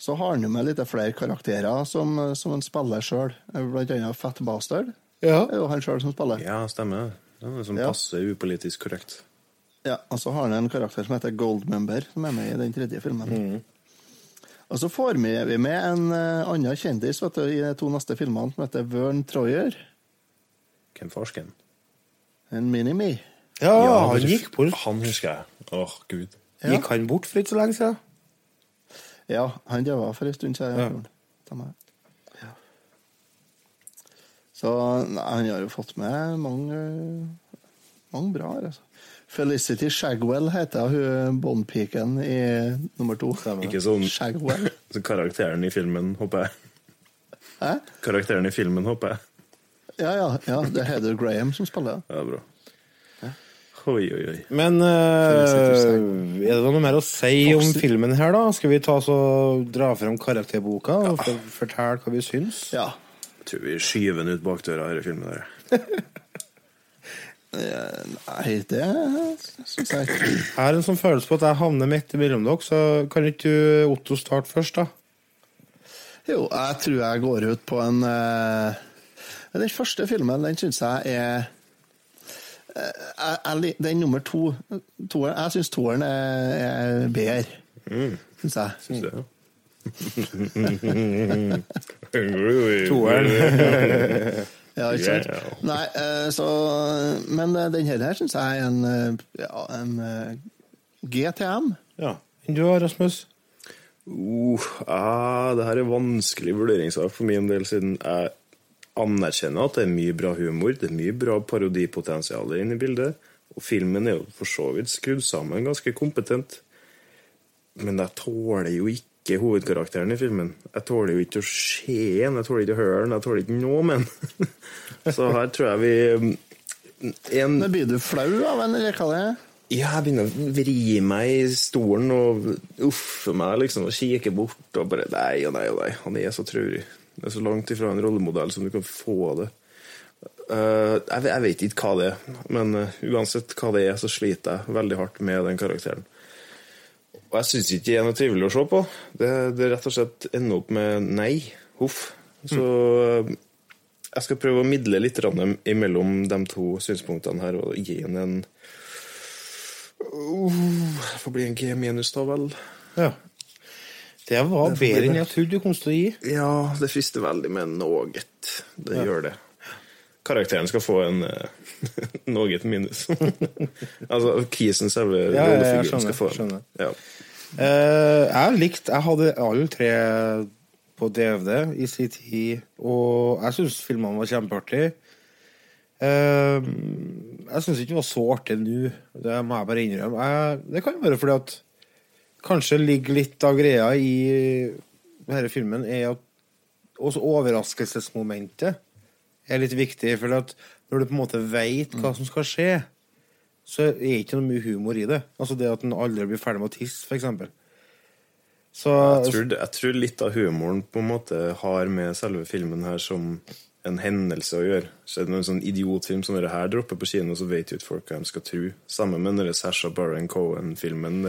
Så har han jo med litt flere karakterer som, som han spiller sjøl. Blant annet Fat Bastard. Ja. Det er jo han sjøl som spiller. Ja, stemmer det. Er noe som Ja. passer upolitisk korrekt. Ja, Og så har han en karakter som heter Goldmember, som er med i den tredje filmen. Og så får vi, vi med en eh, annen kjendis vet du, i de to neste filmene, som heter Vern Troyer. Hvem farsken? En mini-me. Ja, han det- gikk bort. Han husker jeg. Åh, gud. Gikk han bort for ikke så lenge siden? Ja, han døde for en stund siden. Ja. Ja. Så nei, han har jo fått med mange, mange bra her, altså. Felicity Shagwell heter hun Bond-piken i nummer to. Ikke sånn Shagwell. så karakteren i filmen, håper jeg. Hæ? Karakteren i filmen, håper jeg. Ja, ja, ja, det er Heather Graham som spiller. Ja, bra. Oi, oi, oi. Men uh, er det noe mer å si om filmen her, da? Skal vi ta oss og dra frem karakterboka og fortelle hva vi syns? Ja. Jeg tror vi skyver den ut bakdøra i denne filmen. Der. Nei, det syns jeg ikke. Jeg har en sånn følelse på at jeg havner midt imellom dere, så kan ikke du, Otto, starte først, da? Jo, jeg tror jeg går ut på en uh, Den første filmen, den syns jeg er uh, jeg, jeg, Den nummer to toeren, Jeg syns toeren er, er bedre, Mm. syns jeg. Syns du Ja Toeren. Ja, ikke sant? Yeah. Nei, eh, så Men eh, den her, her syns jeg er en, eh, ja, en GTM. Ja. Enn du, Rasmus? Uh, ah, det her er vanskelig vurderingssak for min del, siden jeg anerkjenner at det er mye bra humor, det er mye bra parodipotensial inne i bildet, og filmen er jo for så vidt skrudd sammen ganske kompetent. Men jeg tåler jo ikke ikke hovedkarakteren i filmen. Jeg tåler jo ikke å se den, jeg tåler ikke å høre den, jeg tåler ikke noe med han. Så her tror jeg vi en, Men blir du flau av en, eller hva det er? Ja, jeg begynner å vri meg i stolen og uffe meg, liksom, og kikke bort og bare Nei og nei og nei, han er så traurig. Det er så langt ifra en rollemodell som du kan få det. Uh, jeg, jeg vet ikke hva det er, men uh, uansett hva det er, så sliter jeg veldig hardt med den karakteren. Og jeg syns ikke det er noe trivelig å se på. Det, det rett og slett ender opp med nei. Huff. Så mm. jeg skal prøve å midle litt imellom de to synspunktene her og gi den en uh, Det får bli en G minus, da vel. Ja. Det var bedre enn jeg trodde du kom til å gi. Ja, det frister veldig med noe. Det Ja. gjør det. Karakteren skal få en uh, noget minus. altså Kisen, selve Ja, ja, rollefiguren, skal få en. skjønner. Ja. Eh, jeg likte Jeg hadde alle tre på DVD i sin tid, og jeg syns filmene var kjempeartige. Uh, jeg syns ikke den var så artig nå, det må jeg bare innrømme. Jeg, det kan være fordi at kanskje ligger litt av greia i denne filmen, er at også overraskelsesmomentet er litt viktig. For at når du på en måte veit hva som skal skje, så er det ikke noe mye humor i det. Altså det at en aldri blir ferdig med å tisse, eksempel. Så Jeg tror, jeg tror litt av humoren på en måte har med selve filmen her som en hendelse å gjøre. Så er det noen sånn idiotfilm som dette her dropper på kino, så vet jo ikke folk hva de skal tro. Sammen med denne Sasha Baron Cohen-filmen,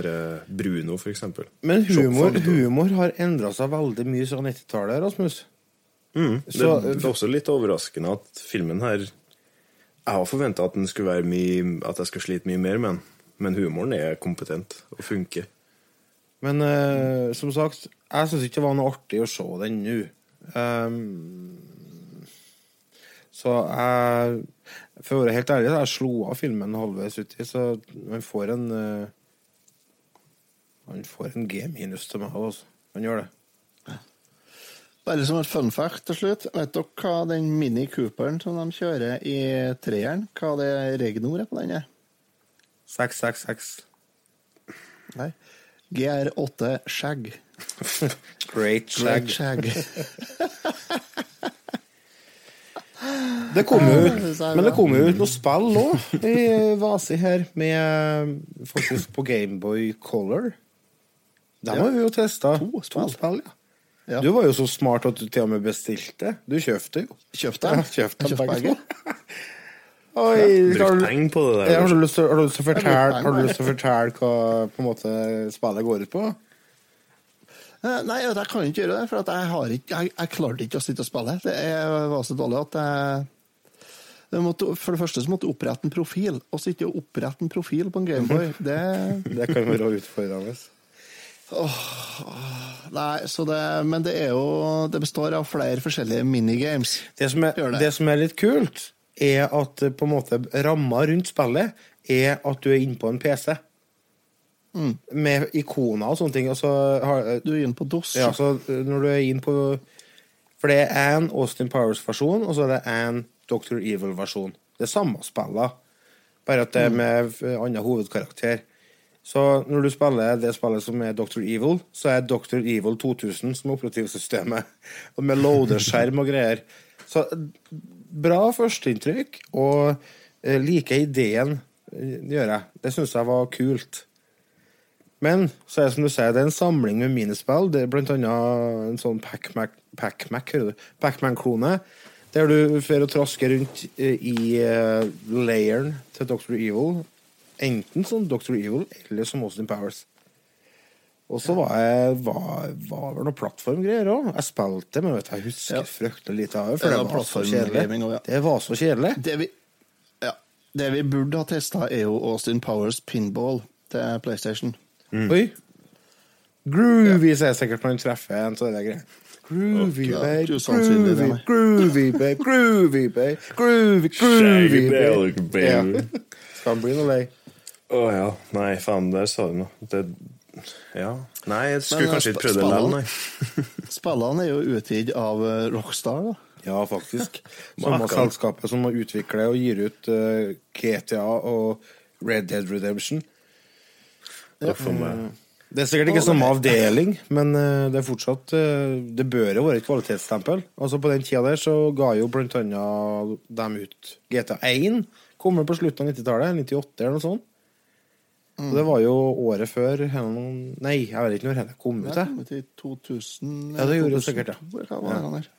Bruno, eksempel. Men humor, humor har endra seg veldig mye siden 90-tallet, Rasmus. Mm, det, Så- det er også litt overraskende at filmen her Jeg har forventa at At jeg skulle slite mye mer med den, men humoren er kompetent og funker. Men uh, som sagt, jeg syns ikke det var noe artig å se den nå. Um, så jeg For å være helt ærlig, jeg slo av filmen halvveis uti, så han får en uh, Han får en G minus til meg altså. Han gjør det. Bare som et fun fact til slutt. Vet dere hva den Mini Cooperen som de kjører i treeren, hva det regnord er på den? er? 666. Nei. GR8 Shag. Great Shag. Great Shag. Det kom jo ut, det men det kom jo ut noe spill òg i Vasi her, med faktisk på Gameboy Color. Dem har vi jo testa. To spill. ja. Ja. Du var jo så smart at du til og med bestilte. Du kjøpte jo. Kjøpte Ja, kjøpte kjøpte begge. Oi, Brukt har penger på det der, Ja, Har du lyst til, har du lyst til å brukt fortelle, har du lyst til å fortelle hva på en måte, spillet går ut på? Eh, Nei, jeg kan ikke gjøre det, for at jeg, har ikke, jeg, jeg klarte ikke å sitte og spille. Det var så dårlig at jeg, jeg måtte, For det første så måtte jeg opprette en profil. Og sitte og opprette en profil på en Gameboy, det Det kan være utfordrende. Nei, så det, men det er jo Det består av flere forskjellige minigames. Det som, er, det. det som er litt kult, er at eh, på en måte ramma rundt spillet er at du er inne på en PC. Mm. Med ikoner og sånne ting. Og så har, Du er inne på DOS. ja, så når du er inne på For det er en Austin Powers-versjon, og så er det en Dr. Evil-versjon. Det er samme spillet, bare at det er med f- annen hovedkarakter. Så når du spiller det spillet som er Dr. Evil, så er Dr. Evil 2000 som er operativsystemet. Og med loaderskjerm og greier. Så bra førsteinntrykk, og eh, liker ideen, eh, gjør jeg. Det syns jeg var kult. Men så er det som du sier, det er en samling med minispill. Det er blant annet en sånn? Pac-Man-klone. Der du får traske rundt eh, i uh, layeren til Dr. Evil. Enten som Dr. Evil eller som Austin Powers. Og så var jeg var, var det noen plattformgreier òg. Jeg spilte, men vet jeg husker Ja. fryktelig lite av det. For Det det var så kjedelig. også, ja. Det var så kjedelig. Det vi, ja, det vi burde ha testa, er jo Austin Powers pinball til PlayStation. Oi. Groovy, sier jeg sikkert når han treffer en sånn greie. Groovy, Ja, babe. Groovy, groovy, babe. Groovy, babe. Groovy, groovy, babe. Ja. Skal han bli noe lei? Å ja. Nei, faen, der sa du noe. Det, ja. Nei, jeg skulle Men, kanskje ikke prøvd det likevel, nei. Spillene er jo utgitt av eh, Rockstar, da. Ja, faktisk. Samme selskapet som utvikler og gir ut uh, GTA og Red Dead Redemption. Ja. Det er sikkert ikke samme avdeling, men eh, det er fortsatt eh, Det bør jo være et kvalitetsstempel. Altså På den tida der så ga jo blant annet dem ut GTA1. Kommer på slutten av 90-tallet, 98 eller noe sånt. Og det var jo året før Nei, jeg vet ikke når Helen kom ut. Det jeg. kom til 2000 Ja, det gjorde det sikkert, ja. 2002, Hva var det der?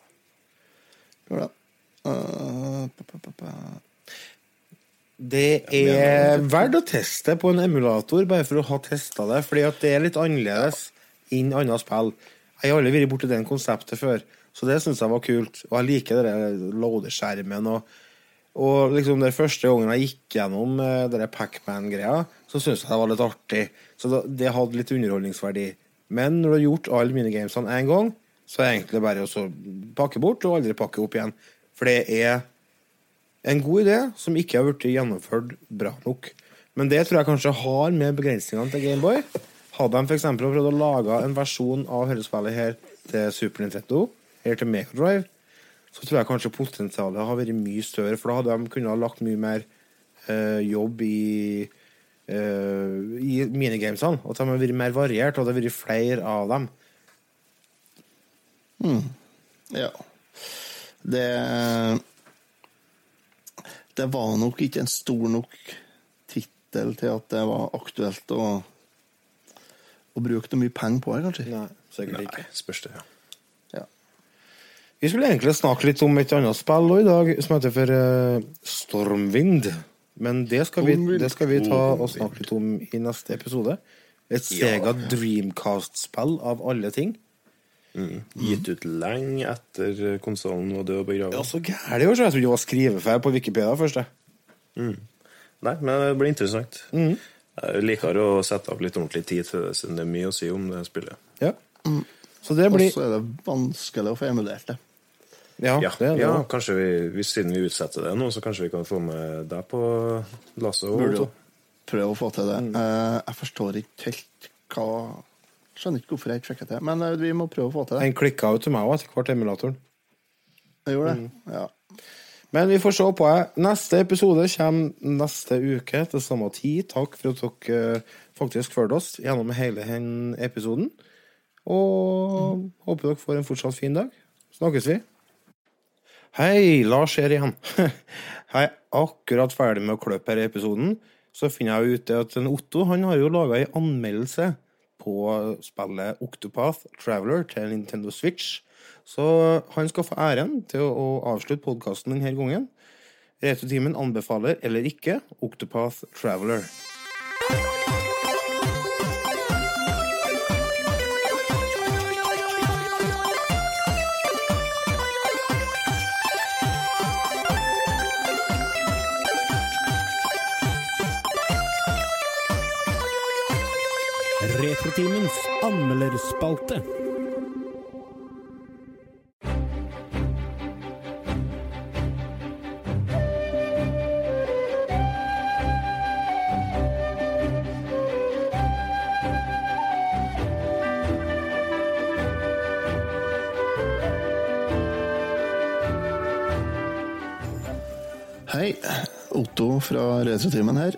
Uh, pa, pa, pa, pa. Det er verdt å teste på en emulator, bare for å ha testa det. Fordi at det er litt annerledes enn andre spill. Jeg har aldri vært borti det konseptet før, så det syns jeg var kult. Og jeg liker den loadeskjermen. Og, og liksom den første gangen jeg gikk gjennom uh, den Pacman-greia, så syntes jeg det var litt artig. Så det hadde litt underholdningsverdi. Men når du har gjort alle minigamesene én gang, så er det egentlig bare å pakke bort og aldri pakke opp igjen. For det er en god idé som ikke har blitt gjennomført bra nok. Men det tror jeg kanskje har med begrensningene til Gameboy. Hadde de f.eks. prøvd å lage en versjon av hørespillet her til Super Nintendo, eller til Megadrive, så tror jeg kanskje potensialet har vært mye større, for da hadde de kunnet ha lagt mye mer øh, jobb i, eh, i minigamesene. At de har vært mer variert, og det har vært flere av dem. Hmm. Ja. Det Det var nok ikke en stor nok tittel til at det var aktuelt å, å bruke noe mye penger på det, kanskje. Nei, sikkert ikke. Spørs det, ja. Vi skulle egentlig snakke litt om et annet spill i dag, som heter for uh, Stormvind. Men det skal, vi, det skal vi ta og snakke litt om i neste episode. Et Sega Dreamcast-spill av alle ting. Mm. Gitt ut lenge etter konsollen var død og begravet. Ja, så så jeg trodde det var skrivefeil på Wikipedia først. Mm. Nei, men det blir interessant. Mm. Jeg liker å sette av litt ordentlig tid til det, siden det er mye å si om det spillet. Ja. Så det blir Og så er det vanskelig å få emulert det. Ja, Ja, det er det. ja kanskje vi, hvis siden vi utsetter det nå, så kanskje vi kan få med deg på lasset. og- Burde jo prøve å få til det. Eh, jeg forstår ikke helt hva Skjønner ikke hvorfor jeg ikke fikk det til, men eh, vi må prøve å få til det. Den klikka jo til meg òg etter hvert, emulatoren. Jeg gjorde det. Ja. Men vi får se på det. Neste episode kommer neste uke til samme tid. Takk for at dere eh, faktisk fulgte oss gjennom hele den episoden. Og håper dere får en fortsatt fin dag. Snakkes vi. Hei, Lars her igjen. Jeg er akkurat ferdig med å klippe denne episoden. Så finner jeg ut at Otto han har jo laga ei anmeldelse på spillet Octopath Traveler til Nintendo Switch. Så han skal få æren til å avslutte podkasten denne gangen. Retutimen anbefaler eller ikke Octopath Traveler. Retrotimens anmelderspalte. Hei, Otto fra Retrotimen her.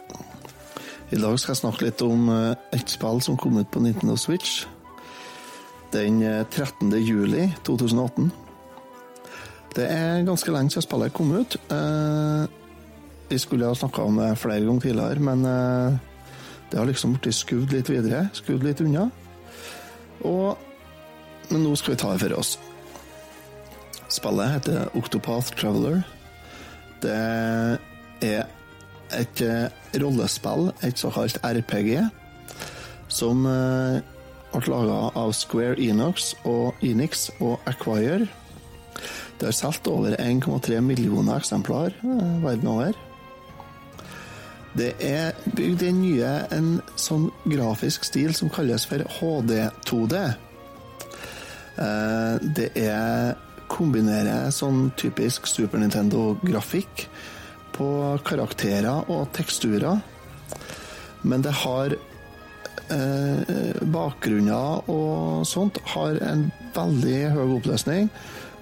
I dag skal jeg snakke litt om eh, et spill som kom ut på Nintendo Switch den eh, 13. juli 2018. Det er ganske lenge siden spillet kom ut. Eh, Vi skulle ha snakka om det flere ganger tidligere, men eh, det har liksom blitt skuvd litt videre, skuvd litt unna. Og Men nå skal vi ta det for oss. Spillet heter Octopath Traveler. Det er et eh, rollespill, et såkalt RPG, som eh, ble laga av Square Enox og Enix og Acquire. Det har solgt over 1,3 millioner eksemplar eh, verden over. Det er bygd i nye en sånn grafisk stil som kalles for HD2D. Eh, Det er kombinerer sånn typisk Super Nintendo-grafikk på karakterer og teksturer. Men det har eh, Bakgrunner og sånt har en veldig høy oppløsning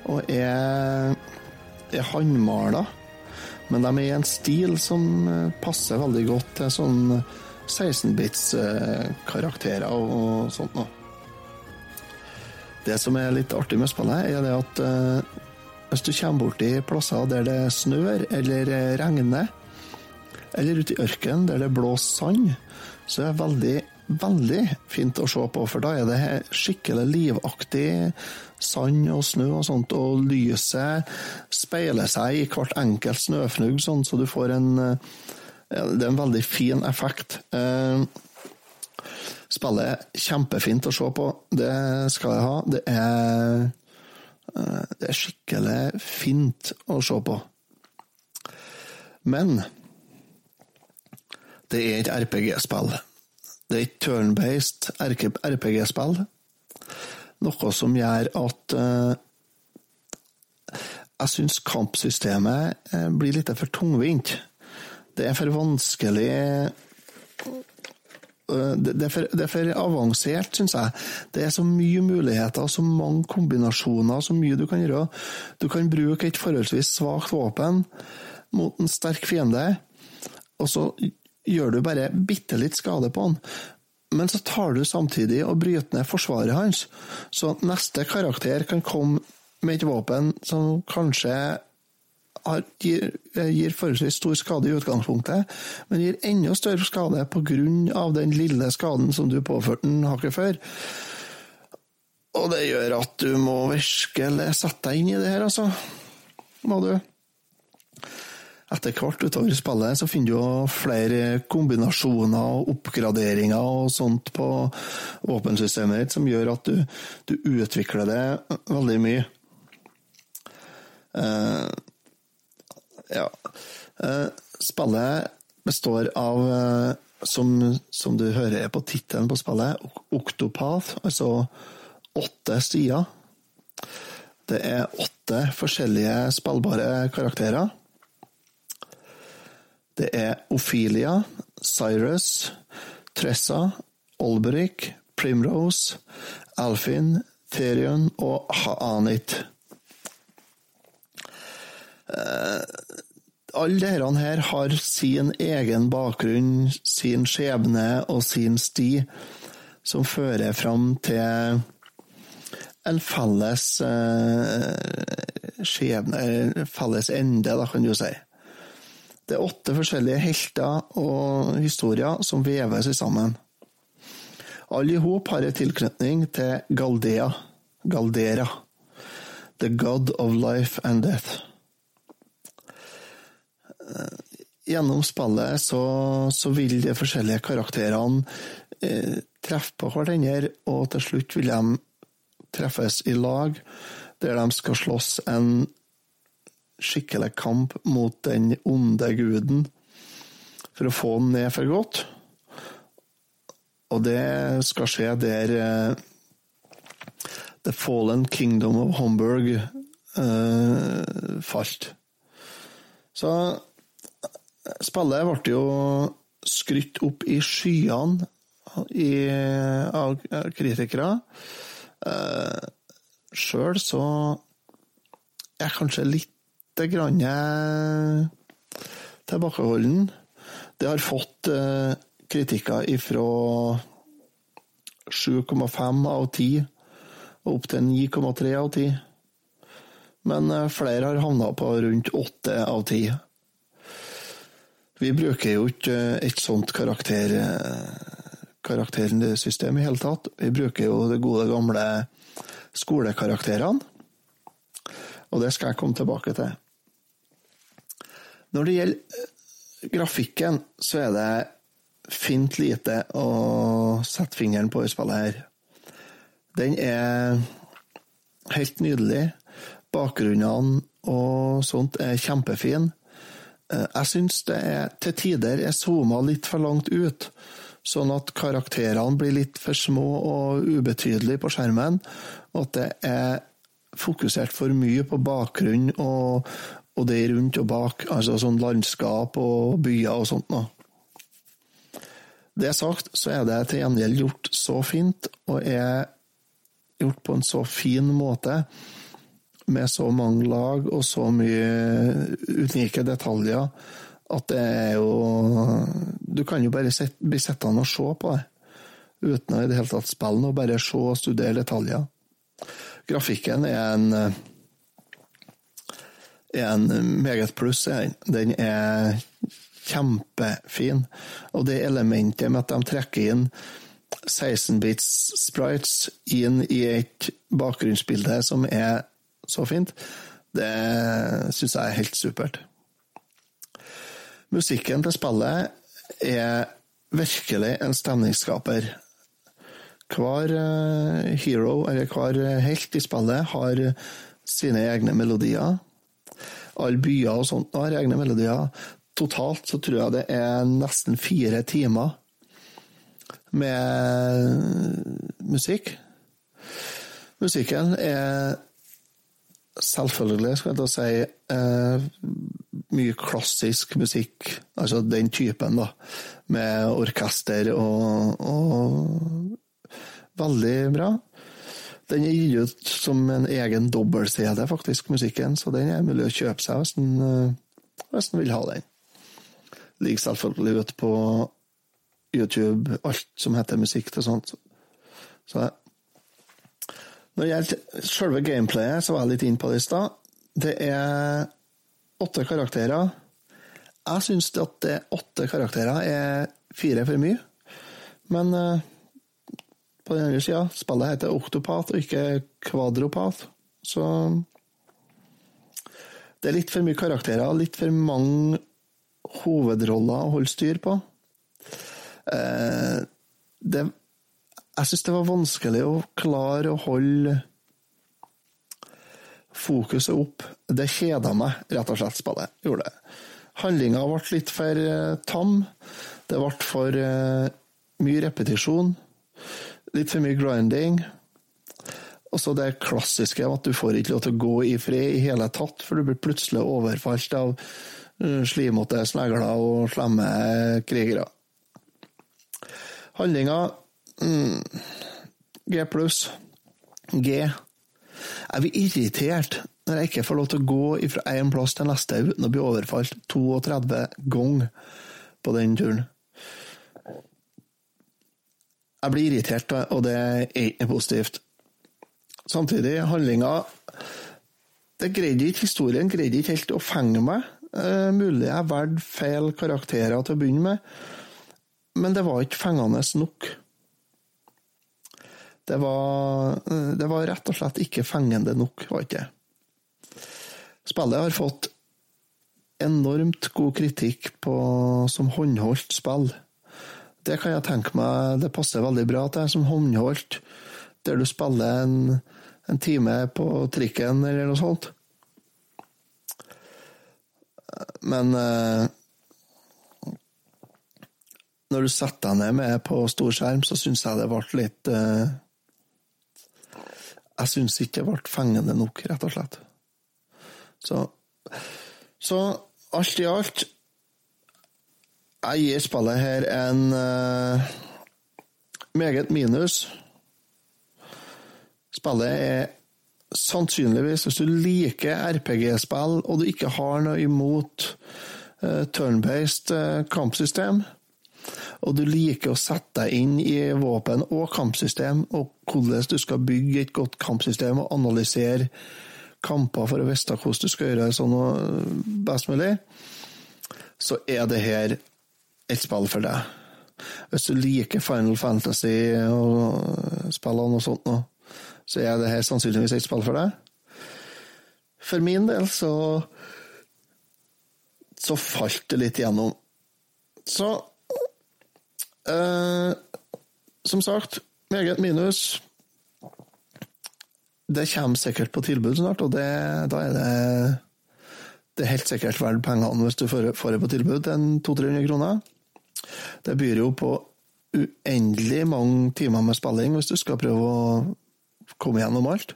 og er, er håndmala. Men de er i en stil som eh, passer veldig godt til sånn 16-bits-karakterer og sånt noe. Det som er litt artig med spillet, er det at eh, hvis du kommer borti plasser der det snør eller eh, regner, eller ute i ørkenen der det blåser sand, så er det veldig, veldig fint å se på, for da er det skikkelig livaktig sand og snø og sånt, og lyset speiler seg i hvert enkelt snøfnugg, sånn, så du får en eh, Det er en veldig fin effekt. Eh, Spillet er kjempefint å se på, det skal jeg ha. Det er, det er skikkelig fint å se på. Men det er et RPG-spill. Det er et turn-based RPG-spill. Noe som gjør at uh, jeg syns kampsystemet uh, blir litt for tungvint. Det er for vanskelig det, det, er for, det, er for, avansert, syns jeg. Det er så mye muligheter, så mange kombinasjoner, så mye du kan gjøre. Du kan bruke et forholdsvis svakt våpen mot en sterk fiende, og så gjør du bare bitte litt skade på han. Men så tar du samtidig og bryter ned forsvaret hans, så neste karakter kan komme med et våpen som kanskje gir, gir, forholdsvis stor skade i utgangspunktet, men gir enda større skade pga. den lille skaden som du påførte den hakket før. Og det gjør at du må virkelig sette deg inn i det her, altså. Må du etter hvert utover spillet så finner du jo flere kombinasjoner og oppgraderinger og sånt på våpensystemet ditt som gjør at du, du utvikler det veldig mye. Uh, ja. Uh, spillet består av, uh, som, som, du hører på tittelen på spillet, Octopath, altså åtte stier. Det er åtte forskjellige spillbare karakterer. Det er Ophelia, Cyrus, Tressa, Olberic, Primrose, Alfin, Therion og Haanit. Uh, alle disse her har sin egen bakgrunn, sin skjebne og sin sti, som fører fram til en felles uh, skjebne, felles ende, da, kan du si. Det er åtte forskjellige helter og historier som vever seg sammen. Alle i hop har en tilknytning til Galdea, Galdera, the god of life and death. Gjennom spillet så, så vil de forskjellige karakterene eh, treffe på hverandre, og til slutt vil de treffes i lag, der de skal slåss en skikkelig kamp mot den onde guden for å få den ned for godt. Og det skal skje der eh, The Fallen Kingdom of Homburg eh, falt. Så spillet ble jo skrytt opp i skyene i, av kritikere. Uh, Sjøl så er jeg kanskje litt grann tilbakeholden. Det har fått uh, kritikker ifra 7,5 av 10 og opp til 9,3 av 10. Men uh, flere har havna på rundt 8 av 10. Vi bruker jo ikke et sånt karakter, karaktersystem i hele tatt. Vi bruker jo de gode, gamle skolekarakterene. Og det skal jeg komme tilbake til. Når det gjelder eh, grafikken, så er det fint lite å sette fingeren på i spillet her. Den er helt nydelig. Bakgrunnene og sånt er kjempefin. Eh, jeg syns det er til tider er zooma litt for langt ut, sånn at karakterene blir litt for små og ubetydelige på skjermen, og at det er fokusert for mye på bakgrunn og, og det rundt og bak, altså sånn landskap og byer og sånt noe. Det sagt, så er det til gjengjeld gjort så fint, og er gjort på en så fin måte, med så mange lag og så mye unike detaljer, at det er jo Du kan jo bare sitt- bli sittende og se på det, uten å i det hele tatt spille noe, bare se og studere detaljer. Grafikken er en er en meget pluss. Den er kjempefin. Og det elementet med at de trekker inn 16-bits sprites inn i et bakgrunnsbilde som er så fint, det syns jeg er helt supert. Musikken til spillet er virkelig en stemningsskaper. Hver eh, hero, eller hver helt i spillet, har sine egne melodier. Alle byer og sånt har egne melodier. Totalt så tror jeg det er nesten fire timer med musikk. Musikken er selvfølgelig, skal jeg da si, eh, mye klassisk musikk. Altså den typen, da. Med orkester og, og Veldig bra. Den er gitt ut som en egen dobbel-CD, faktisk, musikken, så den er mulig å kjøpe seg hvis en, eh, hvis en vil ha den. Ligger selvfølgelig ute på YouTube, alt som heter musikk til sånt. Så Når det gjelder selve gameplayet, så var jeg litt inne på det i stad. Det er åtte karakterer. Jeg syns at det åtte karakterer er fire for mye, men eh, på den andre sida, spillet heter Oktopat og ikke Kvadropat, så det er litt for mye karakterer, litt for mange hovedroller å holde styr på. Eh, det, jeg syns det var vanskelig å klare å holde fokuset opp. Det kjeda meg, rett og slett, spillet. Gjorde det. Handlinga ble litt for eh, tam. Det ble for eh, mye repetisjon. Litt for mye grinding. Og så det klassiske at du får ikke lov til å gå i fred i hele tatt, for du blir plutselig overfalt av eh, slimete snegler og slemme krigere. Handlinga mm, G pluss. G. Jeg blir irritert når jeg ikke får lov til å gå fra én plass til neste uten å bli overfalt 32 ganger på den turen. Jeg blir irritert, og det er ikke positivt. Samtidig, handlinga det greide ikke, Historien greide ikke helt å fenge meg. Eh, mulig jeg valgte feil karakterer til å begynne med, men det var ikke fengende nok. Det var, eh, det var rett og slett ikke fengende nok, var ikke det. Spillet har fått enormt god kritikk på, som håndholdt spill. Det kan jeg tenke meg det passer veldig bra til som håndholdt, der du spiller en, en time på trikken eller noe sånt. Men eh, når du setter deg ned med på stor skjerm, så syns jeg det ble litt eh, Jeg syns ikke det ble fengende nok, rett og slett. Så, så alt i alt Jeg gir spillet her en uh, meget minus. Spillet er sannsynligvis, hvis du liker RPG-spill, og du ikke har noe imot uh, turn-based uh, kampsystem, og du liker å sette deg inn i våpen og kampsystem, og hvordan du skal bygge et godt kampsystem og analysere kamper for å vite hvordan du skal gjøre det sånn best mulig, så er det her et spill for deg. Hvis du liker Final Fantasy og spillene og sånt så er det her sannsynligvis et spill for deg. For min del så så falt det litt gjennom. Så eh, Som sagt, meget minus. Det kommer sikkert på tilbud snart, og det, da er det det er helt sikkert verdt pengene hvis du får, det på tilbud til 200-300 kroner. Det byr jo på uendelig mange timer med spilling hvis du skal prøve å komme gjennom alt.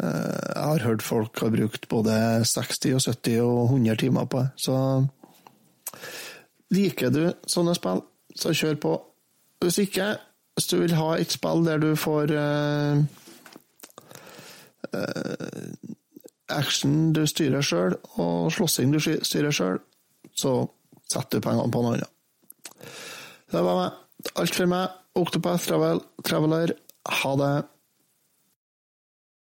Eh, Jeg har hørt folk har brukt både 60 og 70 og 100 timer på det, så liker du sånne spill, så kjør på. Hvis ikke, hvis du vil ha et spill der du får uh, uh, action du styrer sjøl, og slåssing du styrer sjøl, så setter du pengene på noe annet. Det var meg. Alt for meg. Octopath Travel, Traveler. Ha det.